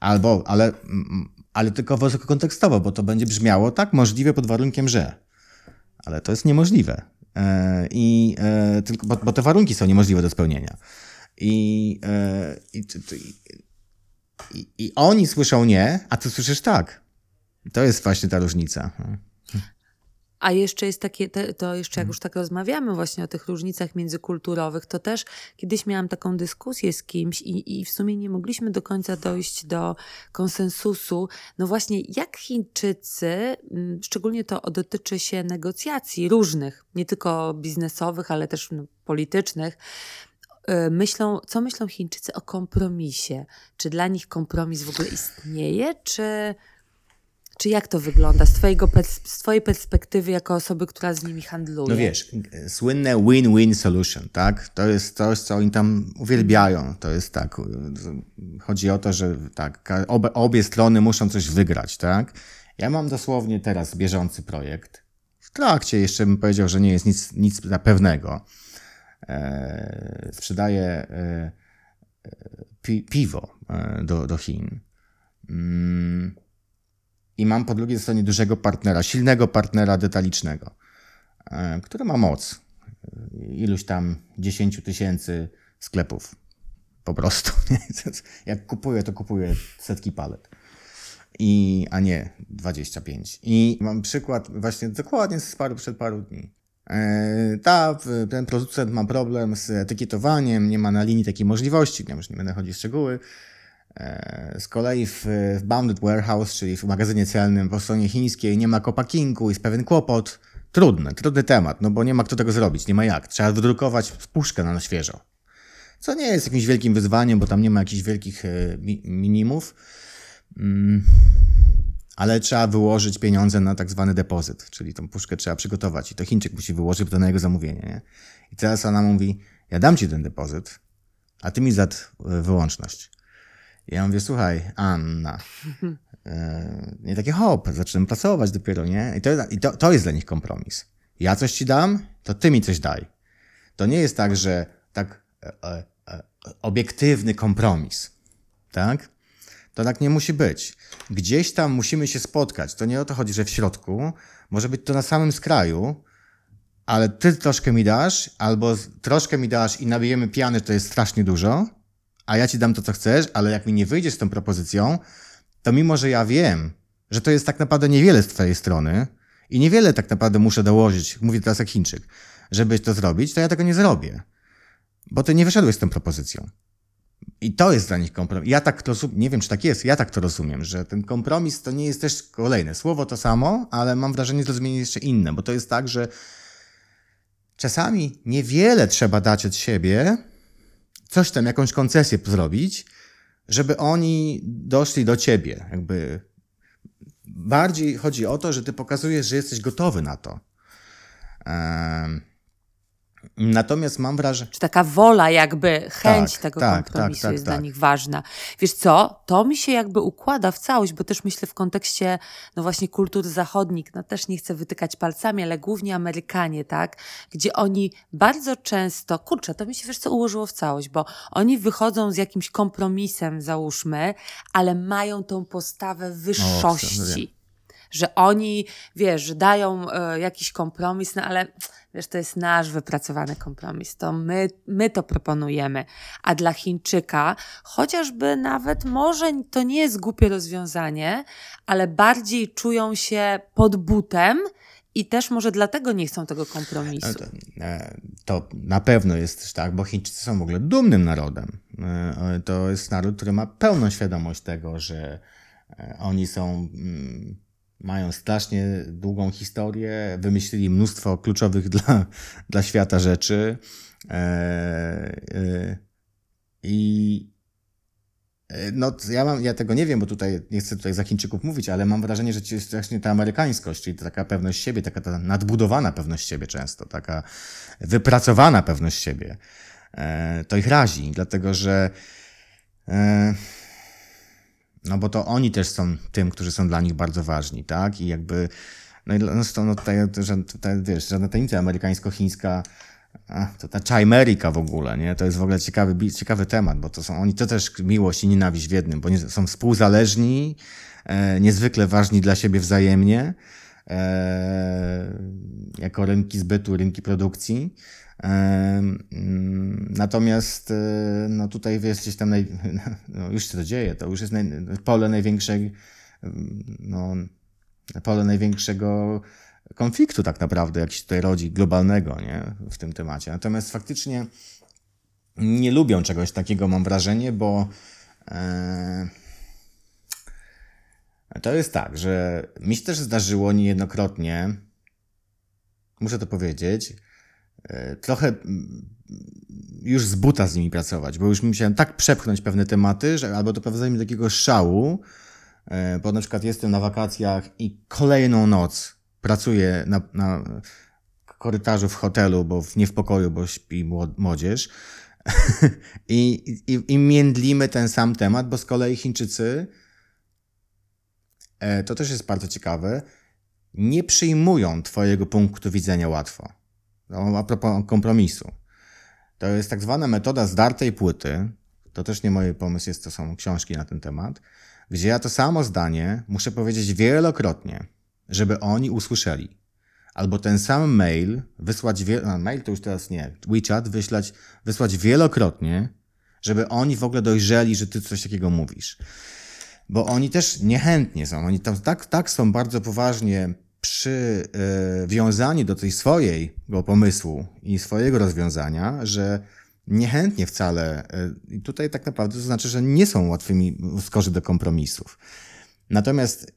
Albo, ale ale tylko wysokokontekstowo, bo to będzie brzmiało tak możliwe pod warunkiem, że. Ale to jest niemożliwe. E, I, e, tylko, bo, te warunki są niemożliwe do spełnienia. I, e, i, i, i oni słyszą nie, a ty słyszysz tak. To jest właśnie ta różnica. A jeszcze jest takie, to jeszcze jak już tak rozmawiamy właśnie o tych różnicach międzykulturowych, to też kiedyś miałam taką dyskusję z kimś i, i w sumie nie mogliśmy do końca dojść do konsensusu. No właśnie, jak Chińczycy, mm, szczególnie to dotyczy się negocjacji różnych, nie tylko biznesowych, ale też no, politycznych, y, myślą, co myślą Chińczycy o kompromisie? Czy dla nich kompromis w ogóle istnieje, czy czy jak to wygląda z, twojego, z twojej perspektywy jako osoby, która z nimi handluje? No wiesz, słynne win-win solution, tak? To jest coś, co oni tam uwielbiają. To jest tak, chodzi o to, że tak, obie, obie strony muszą coś wygrać, tak? Ja mam dosłownie teraz bieżący projekt. W trakcie jeszcze bym powiedział, że nie jest nic, nic na pewnego. E, sprzedaję e, pi, piwo e, do, do Chin. Mm i mam po drugiej stronie dużego partnera, silnego partnera detalicznego, e, który ma moc iluś tam 10 tysięcy sklepów. Po prostu. Jak kupuję, to kupuję setki palet. I, a nie 25. I mam przykład właśnie dokładnie z paru, przed paru dni. E, ta, ten producent ma problem z etykietowaniem, nie ma na linii takiej możliwości, nie, nie będę chodzić w szczegóły. E, z kolei w, w Bounded Warehouse, czyli w magazynie celnym po stronie chińskiej nie ma kopakingu, jest pewien kłopot. Trudny, trudny temat, no bo nie ma kto tego zrobić, nie ma jak. Trzeba wydrukować puszkę na świeżo. Co nie jest jakimś wielkim wyzwaniem, bo tam nie ma jakichś wielkich e, minimów. Mm, ale trzeba wyłożyć pieniądze na tak zwany depozyt, czyli tą puszkę trzeba przygotować i to Chińczyk musi wyłożyć, bo to na jego zamówienie. Nie? I teraz ona mówi, ja dam ci ten depozyt, a ty mi za wyłączność. I ja mówię, słuchaj, Anna, e, nie takie hop, zaczynam pracować dopiero, nie? I, to, i to, to jest dla nich kompromis. Ja coś ci dam, to ty mi coś daj. To nie jest tak, że tak e, e, e, obiektywny kompromis, tak? To tak nie musi być. Gdzieś tam musimy się spotkać. To nie o to chodzi, że w środku. Może być to na samym skraju, ale ty troszkę mi dasz, albo troszkę mi dasz i nabijemy piany, to jest strasznie dużo a ja ci dam to, co chcesz, ale jak mi nie wyjdziesz z tą propozycją, to mimo, że ja wiem, że to jest tak naprawdę niewiele z twojej strony i niewiele tak naprawdę muszę dołożyć, mówię teraz jak Chińczyk, żeby to zrobić, to ja tego nie zrobię. Bo ty nie wyszedłeś z tą propozycją. I to jest dla nich kompromis. Ja tak to nie wiem czy tak jest, ja tak to rozumiem, że ten kompromis to nie jest też kolejne słowo to samo, ale mam wrażenie, że zrozumienie jeszcze inne, bo to jest tak, że czasami niewiele trzeba dać od siebie, coś tam, jakąś koncesję zrobić, żeby oni doszli do ciebie. Jakby bardziej chodzi o to, że ty pokazujesz, że jesteś gotowy na to. Um, Natomiast mam wrażenie. Czy taka wola, jakby chęć tak, tego tak, kompromisu tak, tak jest dla tak. nich ważna. Wiesz co, to mi się jakby układa w całość, bo też myślę w kontekście, no właśnie kultur zachodnich, no też nie chcę wytykać palcami, ale głównie Amerykanie, tak? Gdzie oni bardzo często, kurczę, to mi się wiesz co ułożyło w całość, bo oni wychodzą z jakimś kompromisem, załóżmy, ale mają tą postawę wyższości. O, że oni, wiesz, dają e, jakiś kompromis, no ale Wiesz, to jest nasz wypracowany kompromis. To my, my to proponujemy. A dla Chińczyka, chociażby nawet może to nie jest głupie rozwiązanie, ale bardziej czują się pod butem i też może dlatego nie chcą tego kompromisu. To, e, to na pewno jest też tak, bo Chińczycy są w ogóle dumnym narodem. E, to jest naród, który ma pełną świadomość tego, że e, oni są mm, mają strasznie długą historię, wymyślili mnóstwo kluczowych dla, dla świata rzeczy. E, e, I e, no, ja, mam, ja tego nie wiem, bo tutaj nie chcę tutaj za Chińczyków mówić, ale mam wrażenie, że to jest właśnie ta amerykańskość, czyli taka pewność siebie, taka ta nadbudowana pewność siebie często, taka wypracowana pewność siebie. To ich razi, dlatego że no bo to oni też są tym, którzy są dla nich bardzo ważni, tak? I jakby, no i no, no tutaj, tutaj wiesz, żadna tajemnica amerykańsko-chińska to ta Chimerika w ogóle, nie? To jest w ogóle ciekawy, ciekawy temat, bo to są oni to też miłość i nienawiść w jednym, bo nie, są współzależni, e, niezwykle ważni dla siebie wzajemnie, e, jako rynki zbytu, rynki produkcji. Mm, natomiast e, no tutaj jest gdzieś tam, naj, no już się to dzieje, to już jest naj, pole największej, no, pole największego konfliktu tak naprawdę, jak się tutaj rodzi, globalnego nie, w tym temacie. Natomiast faktycznie nie lubią czegoś takiego, mam wrażenie, bo e, to jest tak, że mi się też zdarzyło niejednokrotnie, muszę to powiedzieć, trochę już z buta z nimi pracować, bo już musiałem tak przepchnąć pewne tematy, że albo doprowadzali mi do takiego szału, e, bo na przykład jestem na wakacjach i kolejną noc pracuję na, na korytarzu w hotelu, bo nie w pokoju, bo śpi młodzież. I, i, I międlimy ten sam temat, bo z kolei Chińczycy, e, to też jest bardzo ciekawe, nie przyjmują Twojego punktu widzenia łatwo. No, a propos kompromisu. To jest tak zwana metoda zdartej płyty. To też nie mój pomysł, jest to są książki na ten temat, gdzie ja to samo zdanie muszę powiedzieć wielokrotnie żeby oni usłyszeli. Albo ten sam mail wysłać, no, mail to już teraz nie, WeChat wyślać, wysłać wielokrotnie, żeby oni w ogóle dojrzeli, że ty coś takiego mówisz. Bo oni też niechętnie są, oni tam tak, tak są bardzo poważnie przywiązani e, do tej swojego pomysłu i swojego rozwiązania, że niechętnie wcale, i tutaj tak naprawdę to znaczy, że nie są łatwymi skorzy do kompromisów. Natomiast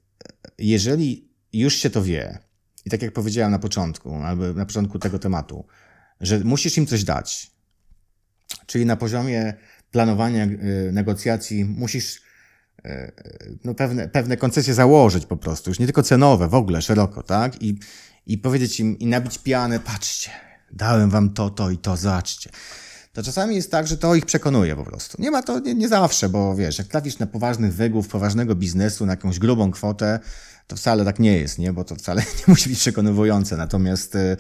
jeżeli już się to wie, i tak jak powiedziałem na początku, albo na początku tego tematu, że musisz im coś dać. Czyli na poziomie planowania y, negocjacji musisz no, pewne, pewne koncesje założyć po prostu, już nie tylko cenowe, w ogóle szeroko, tak? I, i powiedzieć im, i nabić pianę, patrzcie, dałem wam to, to i to, zobaczcie. To czasami jest tak, że to ich przekonuje po prostu. Nie ma to, nie, nie zawsze, bo wiesz, jak trafisz na poważnych wygłów, poważnego biznesu, na jakąś grubą kwotę, to wcale tak nie jest, nie? bo to wcale nie musi być przekonywujące. Natomiast, e,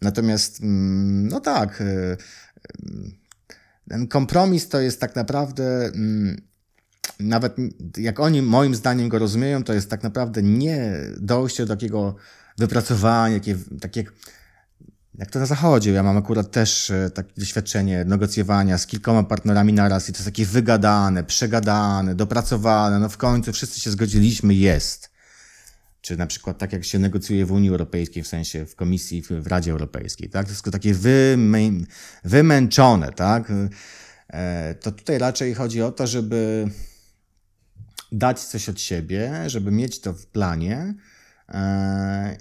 natomiast mm, no tak, e, e, ten kompromis to jest tak naprawdę, mm, nawet jak oni moim zdaniem go rozumieją, to jest tak naprawdę nie dojście do takiego wypracowania, takie, takie jak to na zachodzie, ja mam akurat też takie doświadczenie negocjowania z kilkoma partnerami naraz i to jest takie wygadane, przegadane, dopracowane, no w końcu wszyscy się zgodziliśmy, jest czy na przykład tak jak się negocjuje w Unii Europejskiej, w sensie w Komisji, w Radzie Europejskiej, tak? To jest takie wymę wymęczone, tak? E, to tutaj raczej chodzi o to, żeby dać coś od siebie, żeby mieć to w planie e,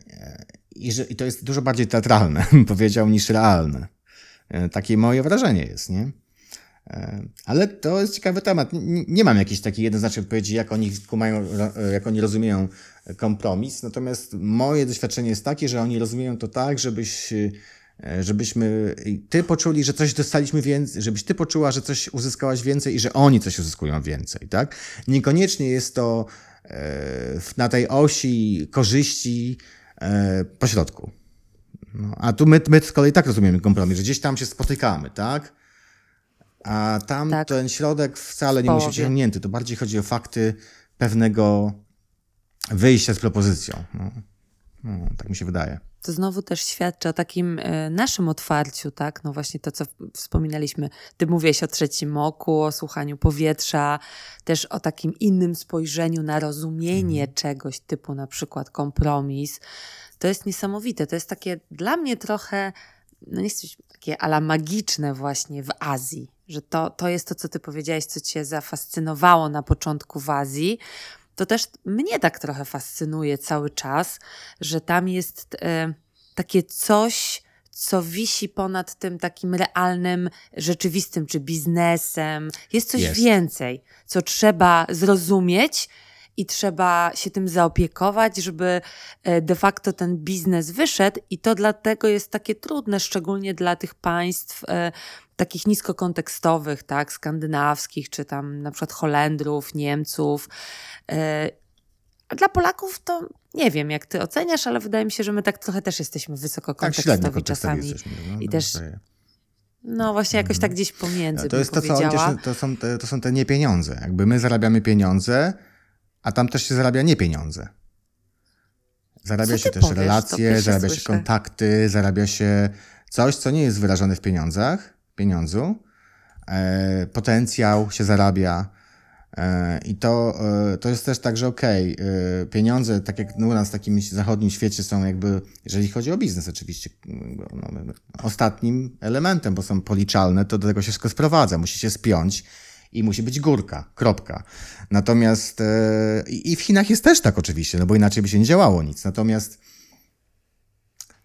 i, że, i to jest dużo bardziej teatralne, powiedział, niż realne. E, takie moje wrażenie jest, nie? Ale to jest ciekawy temat. Nie, mam jakiejś takiej jednoznacznej odpowiedzi, jak oni kumają, jak oni rozumieją kompromis. Natomiast moje doświadczenie jest takie, że oni rozumieją to tak, żebyś, e, żebyśmy ty poczuli, że coś dostaliśmy więcej, żebyś ty poczuła, że coś uzyskałaś więcej i że oni coś uzyskują więcej, tak? Niekoniecznie jest to e, na tej osi korzyści e, pośrodku. No, a tu my, my z kolei tak rozumiemy kompromis, że gdzieś tam się spotykamy, tak? A tam tak. ten środek wcale nie musi być osiągnięty. To bardziej chodzi o fakty pewnego wyjścia z propozycją. No. No, tak mi się wydaje. To znowu też świadczy o takim e, naszym otwarciu, tak? No właśnie to, co wspominaliśmy. Ty mówiłeś o trzecim oku, o słuchaniu powietrza, też o takim innym spojrzeniu na rozumienie mhm. czegoś, typu na przykład kompromis. To jest niesamowite. To jest takie dla mnie trochę, no nie chcę takie ala magiczne właśnie w Azji, że to, to jest to, co ty powiedziałeś, co cię zafascynowało na początku w Azji, to też mnie tak trochę fascynuje cały czas, że tam jest e, takie coś, co wisi ponad tym takim realnym, rzeczywistym czy biznesem. Jest coś jest. więcej, co trzeba zrozumieć i trzeba się tym zaopiekować, żeby e, de facto ten biznes wyszedł, i to dlatego jest takie trudne, szczególnie dla tych państw e, takich niskokontekstowych, tak, skandynawskich, czy tam na przykład Holendrów, Niemców. E, a dla Polaków to nie wiem, jak ty oceniasz, ale wydaje mi się, że my tak trochę też jesteśmy wysoko kontekstowi tak, czasami. Jesteśmy, no, I no, też No właśnie jakoś tak gdzieś pomiędzy. No, to jest to, co to są, te, to są te niepieniądze. Jakby my zarabiamy pieniądze, a tam też się zarabia niepieniądze. Zarabia Co się też powiesz? Relacje, zarabia się słyszę. kontakty, zarabia się coś, co nie jest wyrażone w pieniądzach, pieniądzu. E, potencjał się zarabia. E, I to, e, to jest też tak, że okej, e, pieniądze, tak jak u nas w takim zachodnim świecie są jakby, jeżeli chodzi o biznes oczywiście, no, ostatnim elementem, bo są policzalne, to do tego się wszystko sprowadza. Musi się spiąć i musi być górka, kropka. Natomiast e, i w Chinach jest też tak oczywiście, no bo inaczej by się nie działało nic. Natomiast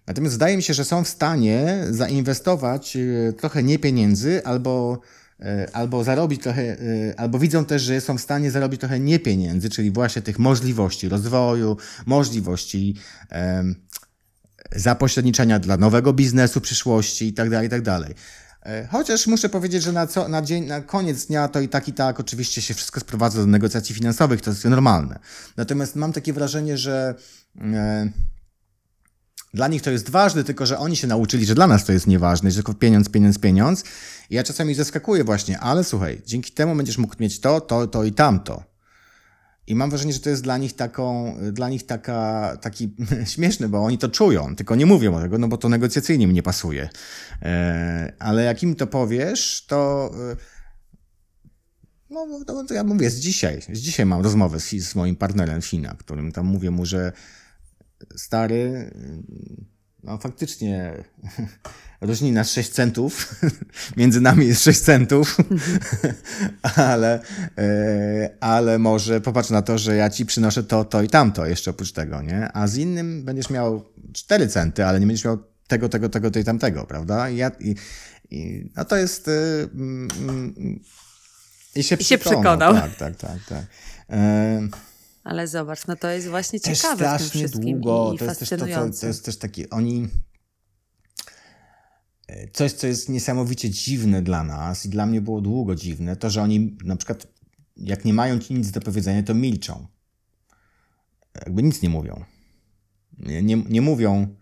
Natomiast zdaje mi się, że są w stanie zainwestować e, trochę nie pieniędzy albo, e, albo zarobić trochę, e, albo widzą też, że są w stanie zarobić trochę nie pieniędzy, czyli właśnie tych możliwości rozwoju, możliwości em, zapośredniczenia dla nowego biznesu przyszłości i tak E, Chociaż muszę powiedzieć, że na, co, na, dzień, na koniec dnia to i tak, i tak oczywiście się wszystko sprowadza do negocjacji finansowych, to jest normalne. Natomiast mam takie wrażenie, że e, dla nich to jest ważne, tylko że oni się nauczyli, że dla nas to jest nieważne, że tylko pieniądz, pieniądz, pieniądz. I ja czasami zaskakuję właśnie, ale słuchaj, dzięki temu będziesz mógł mieć to, to, to i tamto. I mam wrażenie, że to jest dla nich taką, dla nich taka, taki śmieszny, bo oni to czują, tylko nie mówią o tego, no bo to negocjacyjnie mi nie pasuje. E, ale jak im to powiesz, to e, no, no to, ja mówię, z dzisiaj, z dzisiaj mam rozmowę z, z moim partnerem Fina, którym tam mówię mu, że stary, no faktycznie różni nas 6 centów, między nami jest 6 centów, ale, e, ale może popatrz na to, że ja ci przynoszę to, to i tamto jeszcze oprócz tego, nie? A z innym będziesz miał 4 centy, ale nie będziesz miał tego, tego, tego, to i tamtego, prawda? I, ja, i, i no to jest... y, mm, mm, I się I się przekonał. przekonał. Tak, tak, tak. tak. E, Ale zobacz, no to jest właśnie też ciekawe w tym strasznie wszystkim długo. i to jest też to, co, fascynujące. to jest też taki, oni. e, Coś, co jest niesamowicie dziwne dla nas i dla mnie było długo dziwne, to, że oni na przykład, jak nie mają ci nic do powiedzenia, to milczą. Jakby nic nie mówią. Nie, nie, nie mówią,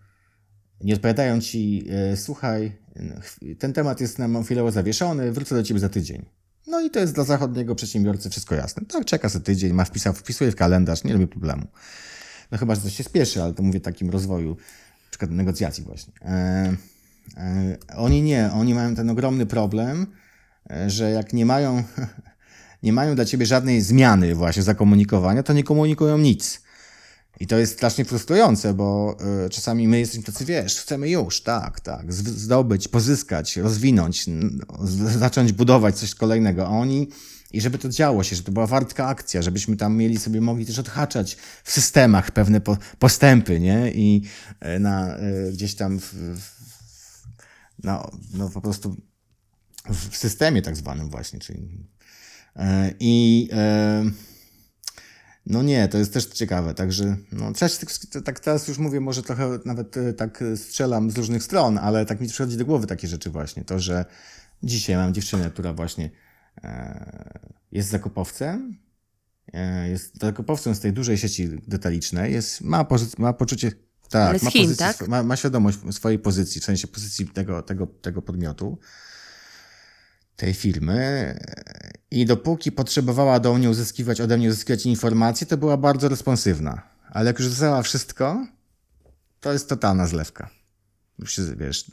nie odpowiadają ci, e, słuchaj, ch- ten temat jest nam chwilowo zawieszony, wrócę do ciebie za tydzień. No i to jest dla zachodniego przedsiębiorcy wszystko jasne. Tak, czeka sobie tydzień, ma wpisał, wpisuje w kalendarz, nie robi problemu. No chyba, że coś się spieszy, ale to mówię takim rozwoju, na przykład negocjacji właśnie. E, e, oni nie, oni mają ten ogromny problem, e, że jak nie mają, nie mają dla ciebie żadnej zmiany właśnie zakomunikowania, to nie komunikują nic. I to jest strasznie frustrujące, bo y, czasami my jesteśmy tacy, wiesz, chcemy już, tak, tak, zdobyć, pozyskać, rozwinąć, zacząć budować coś kolejnego. A oni, i żeby to działo się, że to była wartka akcja, żebyśmy tam mieli sobie, mogli też odhaczać w systemach pewne po, postępy, nie? I y, na, y, gdzieś tam w, w, no, no po prostu w systemie tak zwanym właśnie, czyli e, i e, no nie, to jest też ciekawe, także no, też, tak- teraz już mówię, może trochę nawet e, tak e, strzelam z różnych stron, ale tak mi przychodzi do głowy takie rzeczy właśnie, to, że dzisiaj mam dziewczynę, która właśnie e, jest zakupowcem, e, jest zakupowcem z tej dużej sieci detalicznej, jest, ma, pozy- ma poczucie, tak, Ale ma, Chin, pozycję, tak? ma, ma świadomość swojej pozycji, w sensie pozycji tego, tego, tego podmiotu, tej firmy i dopóki potrzebowała do mnie uzyskiwać, ode mnie uzyskiwać informacje, to była bardzo responsywna. Ale jak już zyskała wszystko, to jest totalna zlewka. Wiesz,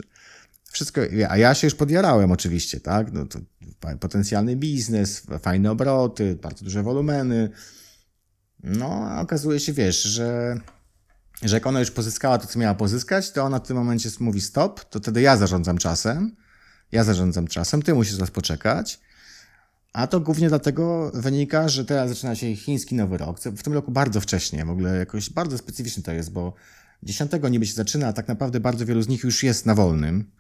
wszystko, a ja się już podjarałem oczywiście, tak? No to potencjalny biznes, fajne obroty, bardzo duże wolumeny. No, a okazuje się, wiesz, że, że jak ona już pozyskała to, co miała pozyskać, to ona w tym momencie mówi stop, to wtedy ja zarządzam czasem. Ja zarządzam czasem, ty musisz teraz poczekać. A to głównie dlatego wynika, że teraz zaczyna się chiński nowy rok. W tym roku bardzo wcześnie, w ogóle jakoś bardzo specyficzny to jest, bo 10 niby się zaczyna, a tak naprawdę bardzo wielu z nich już jest na wolnym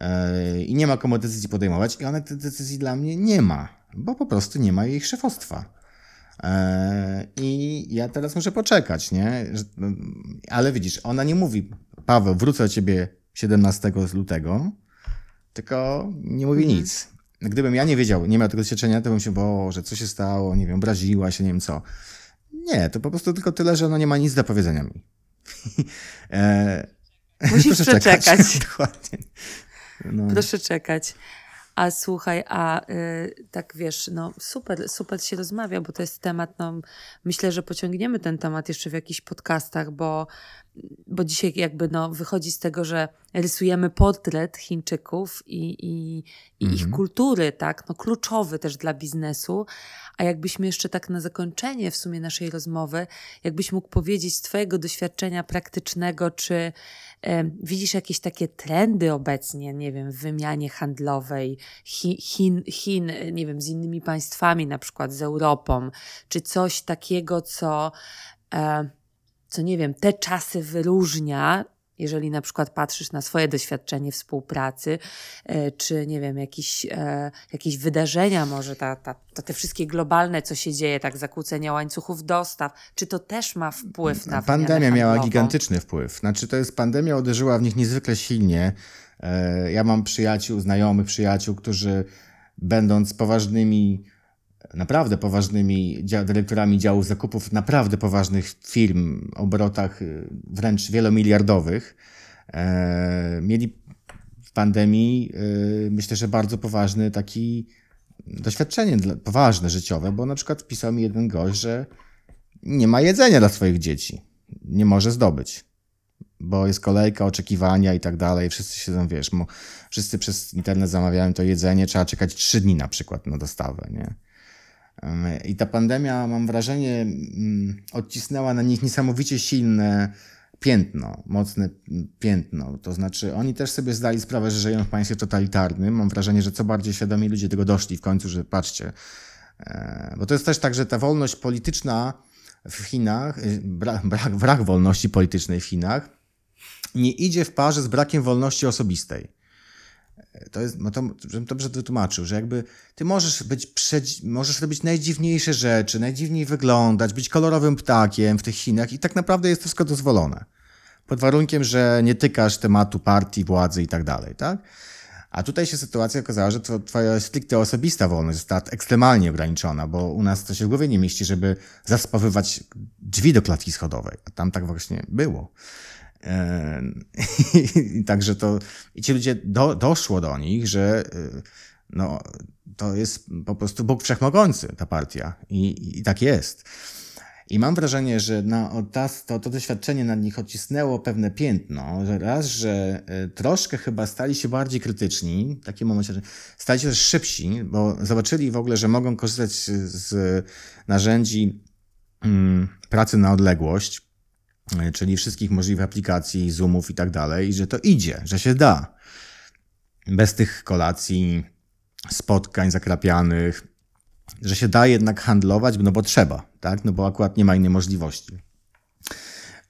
Yy, i nie ma komu decyzji podejmować i one te decyzji dla mnie nie ma, bo po prostu nie ma jej szefostwa. Yy, I ja teraz muszę poczekać, nie? No, Ale widzisz, ona nie mówi, Paweł, wrócę do ciebie 17 lutego, tylko nie mówi Mhm. nic. Gdybym ja nie wiedział, nie miał tego doświadczenia, to bym się, Boże, co się stało, nie wiem, obraziła się, nie wiem co. Nie, to po prostu tylko tyle, że ona nie ma nic do powiedzenia mi. e, Musisz proszę czekać. przeczekać. Dokładnie. No. Proszę czekać. A słuchaj, a y, tak wiesz, no super, super się rozmawia, bo to jest temat, no myślę, że pociągniemy ten temat jeszcze w jakichś podcastach, bo, bo dzisiaj jakby no wychodzi z tego, że rysujemy portret Chińczyków i, i, i ich mhm. kultury, tak, no kluczowy też dla biznesu, a jakbyśmy jeszcze tak na zakończenie w sumie naszej rozmowy, jakbyś mógł powiedzieć z twojego doświadczenia praktycznego, czy Widzisz jakieś takie trendy obecnie, nie wiem, w wymianie handlowej Chin, Chin, nie wiem, z innymi państwami, na przykład z Europą, czy coś takiego, co, e, co nie wiem, te czasy wyróżnia jeżeli na przykład patrzysz na swoje doświadczenie współpracy, e, czy nie wiem, jakieś, e, jakieś wydarzenia, może ta, ta, te wszystkie globalne, co się dzieje, tak zakłócenia łańcuchów dostaw, czy to też ma wpływ na Pandemia miała gigantyczny wpływ. Znaczy, to jest pandemia uderzyła w nich niezwykle silnie. E, ja mam przyjaciół, znajomych przyjaciół, którzy będąc poważnymi naprawdę poważnymi dyrektorami działów zakupów naprawdę poważnych firm, obrotach y, wręcz wielomiliardowych, e, mieli w pandemii, y, myślę, że bardzo poważny taki doświadczenie poważne życiowe, bo na przykład pisał mi jeden gość, że nie ma jedzenia dla swoich dzieci. Nie może zdobyć. Bo jest kolejka, oczekiwania i tak dalej. Wszyscy siedzą, wiesz, wszyscy przez internet zamawiają to jedzenie, trzeba czekać trzy dni na przykład na dostawę, nie? I ta pandemia, mam wrażenie, mm, odcisnęła na nich niesamowicie silne piętno, mocne piętno. To znaczy, oni też sobie zdali sprawę, że żyją w państwie totalitarnym. Mam wrażenie, że co bardziej świadomi ludzie tego doszli w końcu, że patrzcie. E, bo to jest też tak, że ta wolność polityczna w Chinach, y, brak, brak, brak wolności politycznej w Chinach, nie idzie w parze z brakiem wolności osobistej to jest, no to, żebym dobrze wytłumaczył, że jakby ty możesz być, przed, możesz robić najdziwniejsze rzeczy, najdziwniej wyglądać, być kolorowym ptakiem w tych Chinach i tak naprawdę jest to wszystko dozwolone. Pod warunkiem, że nie tykasz tematu partii, władzy i tak dalej, tak? A tutaj się sytuacja okazała, że to twoja stricte osobista wolność została ekstremalnie ograniczona, bo u nas to się w głowie nie mieści, żeby zaspawywać drzwi do klatki schodowej. A tam tak właśnie było. I także to, i ci ludzie, do, doszło do nich, że y, no, to jest po prostu Bóg Wszechmogący, ta partia. I, i tak jest. I mam wrażenie, że na, to, to doświadczenie na nich odcisnęło pewne piętno, że raz, że y, troszkę chyba stali się bardziej krytyczni, w takim momencie, że stali się też szybsi, bo zobaczyli w ogóle, że mogą korzystać z narzędzi mm, pracy na odległość, czyli wszystkich możliwych aplikacji, Zoomów i tak dalej, że to idzie, że się da. Bez tych kolacji, spotkań zakrapianych, że się da jednak handlować, no bo trzeba, tak? No bo akurat nie ma innej możliwości.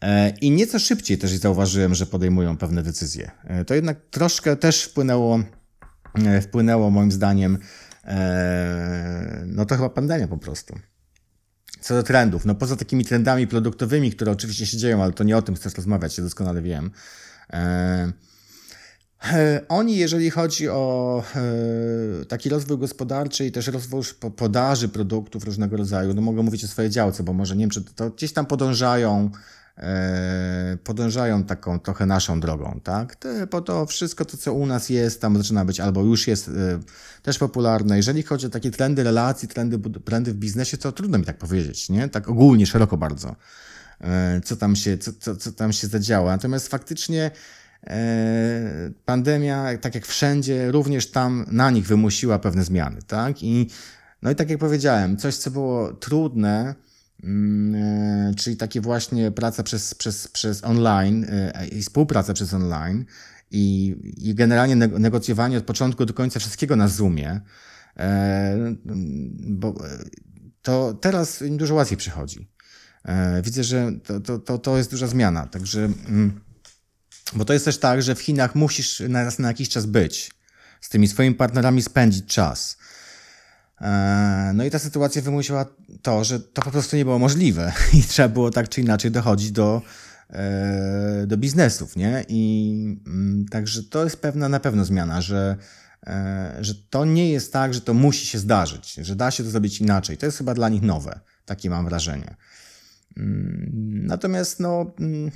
E, I nieco szybciej też zauważyłem, że podejmują pewne decyzje. E, to jednak troszkę też wpłynęło, wpłynęło moim zdaniem, no to chyba pandemia po prostu. Co do trendów, no poza takimi trendami produktowymi, które oczywiście się dzieją, ale to nie o tym chcesz rozmawiać, ja doskonale wiem. E, e, oni, jeżeli chodzi o e, taki rozwój gospodarczy i też rozwój podaży produktów różnego rodzaju, no mogę mówić o swojej działce, bo może nie wiem, czy to gdzieś tam podążają podążają taką trochę naszą drogą, tak? Bo to wszystko to, co u nas jest, tam zaczyna być albo już jest e, też popularne. Jeżeli chodzi o takie trendy relacji, trendy, trendy w biznesie, to trudno mi tak powiedzieć, nie? Tak ogólnie, szeroko bardzo, e, co tam się, co, co, co tam się zadziała. Natomiast faktycznie pandemia, tak jak wszędzie, również tam na nich wymusiła pewne zmiany, tak? I no i tak jak powiedziałem, coś, co było trudne, e, czyli takie właśnie praca przez, przez, przez online e, i współpraca przez online i, i generalnie negocjowanie od początku do końca wszystkiego na Zoomie, e, bo to teraz im dużo łatwiej przychodzi. Widzę, że to, to, to, to jest duża zmiana, także mm, bo to jest też tak, że w Chinach musisz na, na jakiś czas być, z tymi swoimi partnerami spędzić czas. E, no i ta sytuacja wymusiła to, że to po prostu nie było możliwe i trzeba było tak czy inaczej dochodzić do, e, do biznesów, nie? I mm, także to jest pewna na pewno zmiana, że, e, że to nie jest tak, że to musi się zdarzyć, że da się to zrobić inaczej. To jest chyba dla nich nowe, takie mam wrażenie. Mm, natomiast no, mm,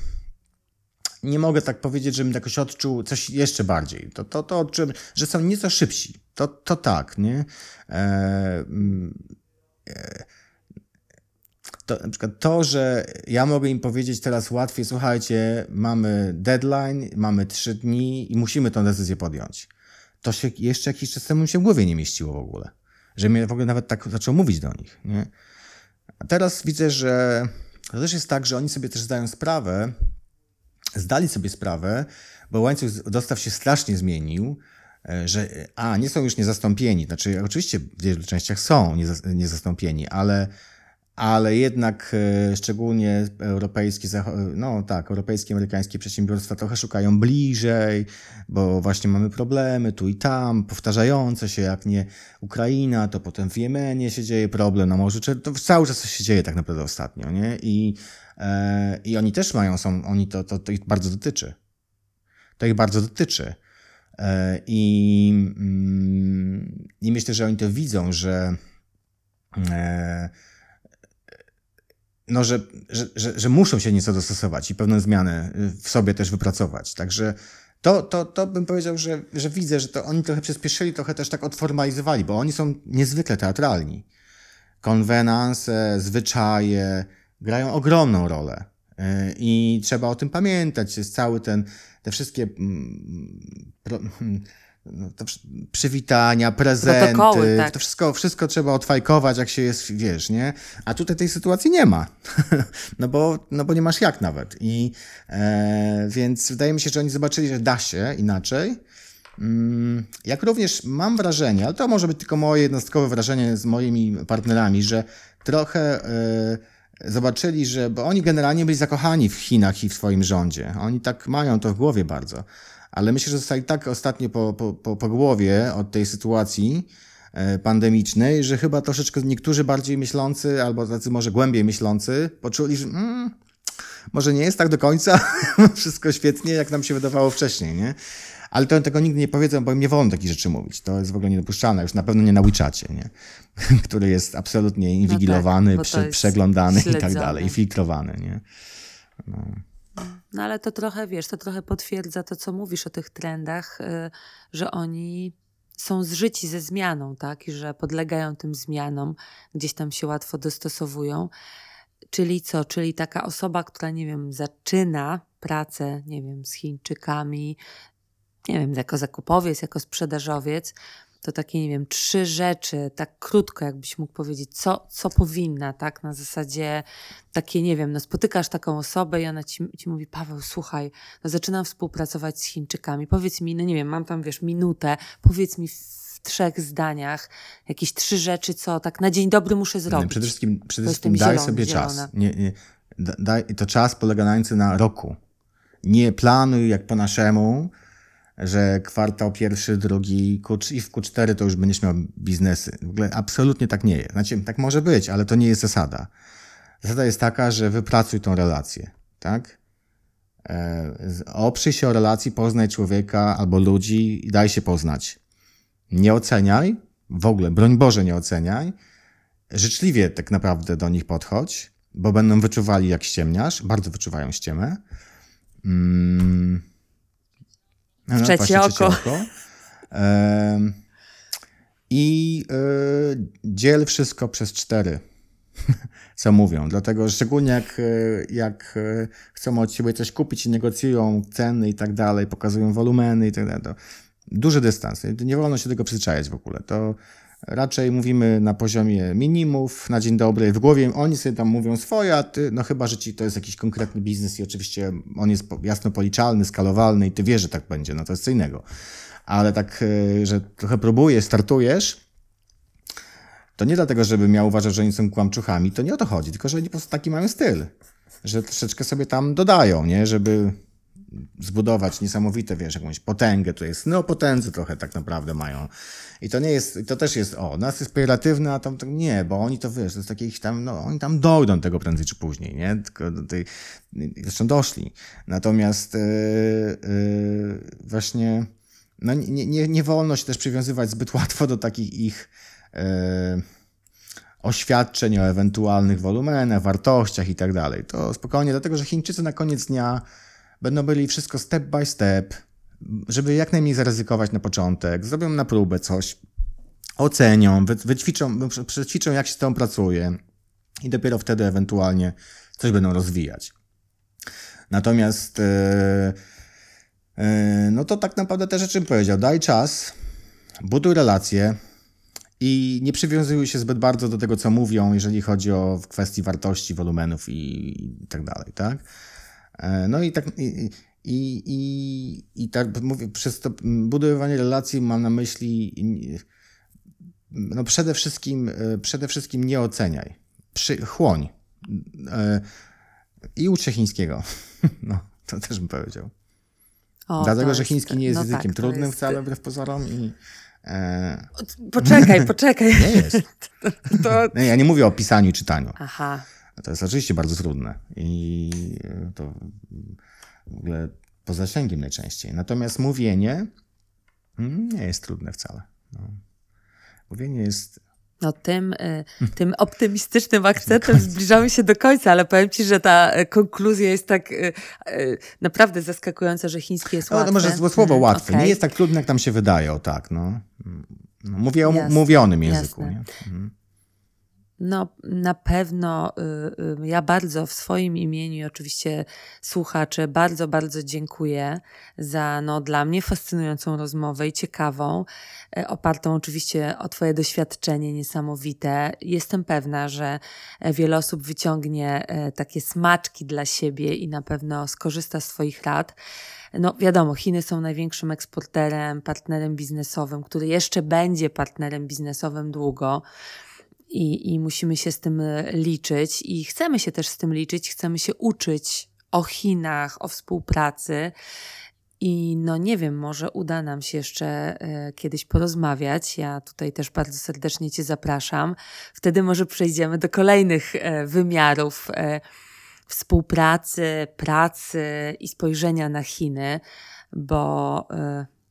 nie mogę tak powiedzieć, żebym jakoś odczuł coś jeszcze bardziej. To, to, to odczułem, że są nieco szybsi. To, to tak, nie? E, mm, e, to, na przykład to, że ja mogę im powiedzieć teraz łatwiej, słuchajcie, mamy deadline, mamy trzy dni i musimy tę decyzję podjąć. To się jeszcze jakiś czas temu się w głowie nie mieściło w ogóle. Że mnie w ogóle nawet tak zaczął mówić do nich. Nie? A teraz widzę, że to też jest tak, że oni sobie też zdają sprawę, zdali sobie sprawę, bo łańcuch dostaw się strasznie zmienił, e, że a, nie są już niezastąpieni. Znaczy, oczywiście w wielu częściach są niezastąpieni, ale ale jednak e, szczególnie europejskie, no tak, europejskie, amerykańskie przedsiębiorstwa trochę szukają bliżej, bo właśnie mamy problemy tu i tam, powtarzające się, jak nie Ukraina, to potem w Jemenie się dzieje problem, na Morzu, to cały czas coś się dzieje tak naprawdę ostatnio, nie? I, i oni też mają, są, oni to, to, to ich bardzo dotyczy. To ich bardzo dotyczy. E, I, mm, I myślę, że oni to widzą, że e, no, że, że, że, że muszą się nieco dostosować i pewne zmiany w sobie też wypracować. Także to, to, to bym powiedział, że, że widzę, że to oni trochę przyspieszyli, trochę też tak odformalizowali, bo oni są niezwykle teatralni. Konwenanse, zwyczaje grają ogromną rolę. Y, I trzeba o tym pamiętać. Jest cały ten, te wszystkie mm, hmm, no, przywitania, prezenty, tak. to wszystko, wszystko trzeba odfajkować, jak się jest, wiesz, nie? A tutaj tej sytuacji nie ma. no, bo, no bo nie masz jak nawet. I e, więc wydaje mi się, że oni zobaczyli, że da się inaczej. Mm, jak również mam wrażenie, ale to może być tylko moje jednostkowe wrażenie z moimi partnerami, że trochę e, zobaczyli, że, bo oni generalnie byli zakochani w Chinach i w swoim rządzie. Oni tak mają to w głowie bardzo ale myślę, że zostali tak ostatnio po, po, po, po głowie od tej sytuacji e, pandemicznej, że chyba troszeczkę niektórzy bardziej myślący, albo tacy może głębiej myślący, poczuli, że mm, może nie jest tak do końca wszystko świetnie, jak nam się wydawało wcześniej, nie? Ale to tego nigdy nie powiedzą, bo im nie wolno takich rzeczy mówić. To jest w ogóle niedopuszczalne, już na pewno nie na WeChacie, nie? który jest absolutnie inwigilowany, no tak, prze, przeglądany i tak dalej, i filtrowany. Nie? No. No ale to trochę, wiesz, to trochę potwierdza to, co mówisz o tych trendach, y, że oni są zżyci ze zmianą, tak? I że podlegają tym zmianom, gdzieś tam się łatwo dostosowują. Czyli co? Czyli taka osoba, która, nie wiem, zaczyna pracę, nie wiem, z Chińczykami, nie wiem, jako zakupowiec, jako sprzedażowiec, to takie, nie wiem, trzy rzeczy, tak krótko, jakbyś mógł powiedzieć, co, co powinna, tak? Na zasadzie takie, nie wiem, no spotykasz taką osobę i ona ci, ci mówi, Paweł, słuchaj, no zaczynam współpracować z Chińczykami, powiedz mi, no nie wiem, mam tam, wiesz, minutę, powiedz mi w trzech zdaniach jakieś trzy rzeczy, co tak na dzień dobry muszę zrobić. Przede wszystkim, przede wszystkim daj zielony, sobie zielona. czas. Nie, nie, daj, to czas polegający na roku. Nie planuj jak po naszemu, że kwartał pierwszy, drugi i w Q4 to już będziesz miał biznesy. W ogóle absolutnie tak nie jest. Znaczy, tak może być, ale to nie jest zasada. Zasada jest taka, że wypracuj tą relację, tak? E, oprzyj się o relacji, poznaj człowieka albo ludzi i daj się poznać. Nie oceniaj, w ogóle, broń Boże, nie oceniaj. Życzliwie tak naprawdę do nich podchodź, bo będą wyczuwali, jak ściemniasz. Bardzo wyczuwają ściemę. Mm no, trzecie, oko. oko. I y, dziel wszystko przez cztery, co mówią. Dlatego szczególnie jak, e, jak e, chcą od ciebie coś kupić i negocjują ceny i tak dalej, pokazują wolumeny i tak dalej, to duży dystans. Nie wolno się tego przyzwyczajać w ogóle. To raczej mówimy na poziomie minimów, na dzień dobry. W głowie oni sobie tam mówią swoje, a ty, no chyba, że ci to jest jakiś konkretny biznes i oczywiście on jest jasno policzalny, skalowalny i ty wiesz, że tak będzie, no to jest co innego. Ale tak, e, że trochę próbujesz, startujesz, to nie dlatego, żeby miał uważać, że oni są kłamczuchami, to nie o to chodzi, tylko że oni po prostu taki mają styl, że troszeczkę sobie tam dodają, nie, żeby zbudować niesamowite, wiesz, jakąś potęgę, to jest neopotędzy trochę tak naprawdę mają. I to nie jest, to też jest, o, nas jest pejoratywne, a tam nie, bo oni to, wiesz, to jest takich tam, no, oni tam dojdą tego prędzej czy później, nie? Tylko do tej, zresztą doszli. Natomiast yy, yy, właśnie, no nie, nie, nie wolno się też przywiązywać zbyt łatwo do takich ich yy, oświadczeń o ewentualnych wolumenach, wartościach i tak dalej. To spokojnie, dlatego że Chińczycy na koniec dnia będą byli wszystko step by step, żeby jak najmniej zaryzykować na początek, zrobią na próbę coś, ocenią, wy, wyćwiczą, przećwiczą jak się z tą pracuje i dopiero wtedy ewentualnie coś będą rozwijać. Natomiast e, e, no to tak naprawdę też o czym powiedział, daj czas, buduj relacje, i nie przywiązują się zbyt bardzo do tego, co mówią, jeżeli chodzi o kwestii wartości, wolumenów i, i tak dalej, tak? E, no i tak, i, i, i, i tak mówię, przez to budowanie relacji mam na myśli no przede wszystkim, e, przede wszystkim nie oceniaj. Przy, chłoń. E, I ucz się chińskiego. No, to też bym powiedział. O, Dlatego, że chiński nie jest no językiem tak, trudnym jest... wcale, wbrew pozorom i E... Poczekaj, poczekaj. Nie jest. to... ja nie mówię o pisaniu i czytaniu. Aha. To jest oczywiście bardzo trudne i to w ogóle poza zasięgiem najczęściej. Natomiast mówienie nie jest trudne wcale. No. Mówienie jest no tym, y, tym optymistycznym akcentem zbliżamy się do końca, ale powiem Ci, że ta e, konkluzja jest tak y, naprawdę zaskakująca, że chiński jest łatwy. No może słowo mhm, łatwe. Okay. Nie jest tak trudne, jak tam się wydaje, o tak. No. no mówię o jasne, mówionym języku. Nie? Mhm. No, na pewno y, y, ja bardzo w swoim imieniu i oczywiście słuchacze bardzo, bardzo dziękuję za no, dla mnie fascynującą rozmowę i ciekawą, e, opartą oczywiście o Twoje doświadczenie niesamowite. Jestem pewna, że e, wiele osób wyciągnie e, takie smaczki dla siebie i na pewno skorzysta z Twoich rad. No wiadomo, Chiny są największym eksporterem, partnerem biznesowym, który jeszcze będzie partnerem biznesowym długo i, i musimy się z tym e, liczyć i chcemy się też z tym liczyć, chcemy się uczyć o Chinach, o współpracy. I no nie wiem, może uda nam się jeszcze e, kiedyś porozmawiać. Ja tutaj też bardzo serdecznie Cię zapraszam. Wtedy może przejdziemy do kolejnych e, wymiarów współpracy, pracy i spojrzenia na Chiny, bo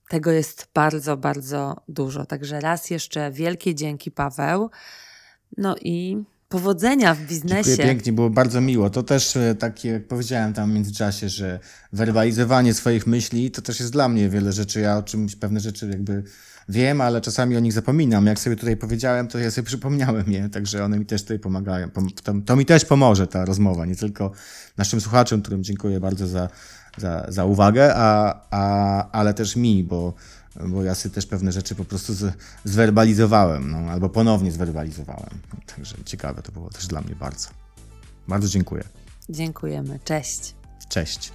tego jest bardzo, bardzo dużo. Także raz jeszcze wielkie dzięki, Paweł. No i powodzenia w biznesie. Dziękuję pięknie, było bardzo miło. To też takie, jak powiedziałem tam w międzyczasie, że werbalizowanie swoich myśli to też jest dla mnie wiele rzeczy. Ja o czymś pewne rzeczy jakby wiem, ale czasami o nich zapominam. Jak sobie tutaj powiedziałem, to ja sobie przypomniałem je, także one mi też tutaj pomagają. To, to mi też pomoże ta rozmowa, nie tylko naszym słuchaczom, którym dziękuję bardzo za, za, za uwagę, a, a, ale też mi, bo bo ja sobie też pewne rzeczy po prostu z, zwerbalizowałem, no, albo ponownie zwerbalizowałem. Także ciekawe to było też dla mnie bardzo. Bardzo dziękuję. Dziękujemy. Cześć. Cześć.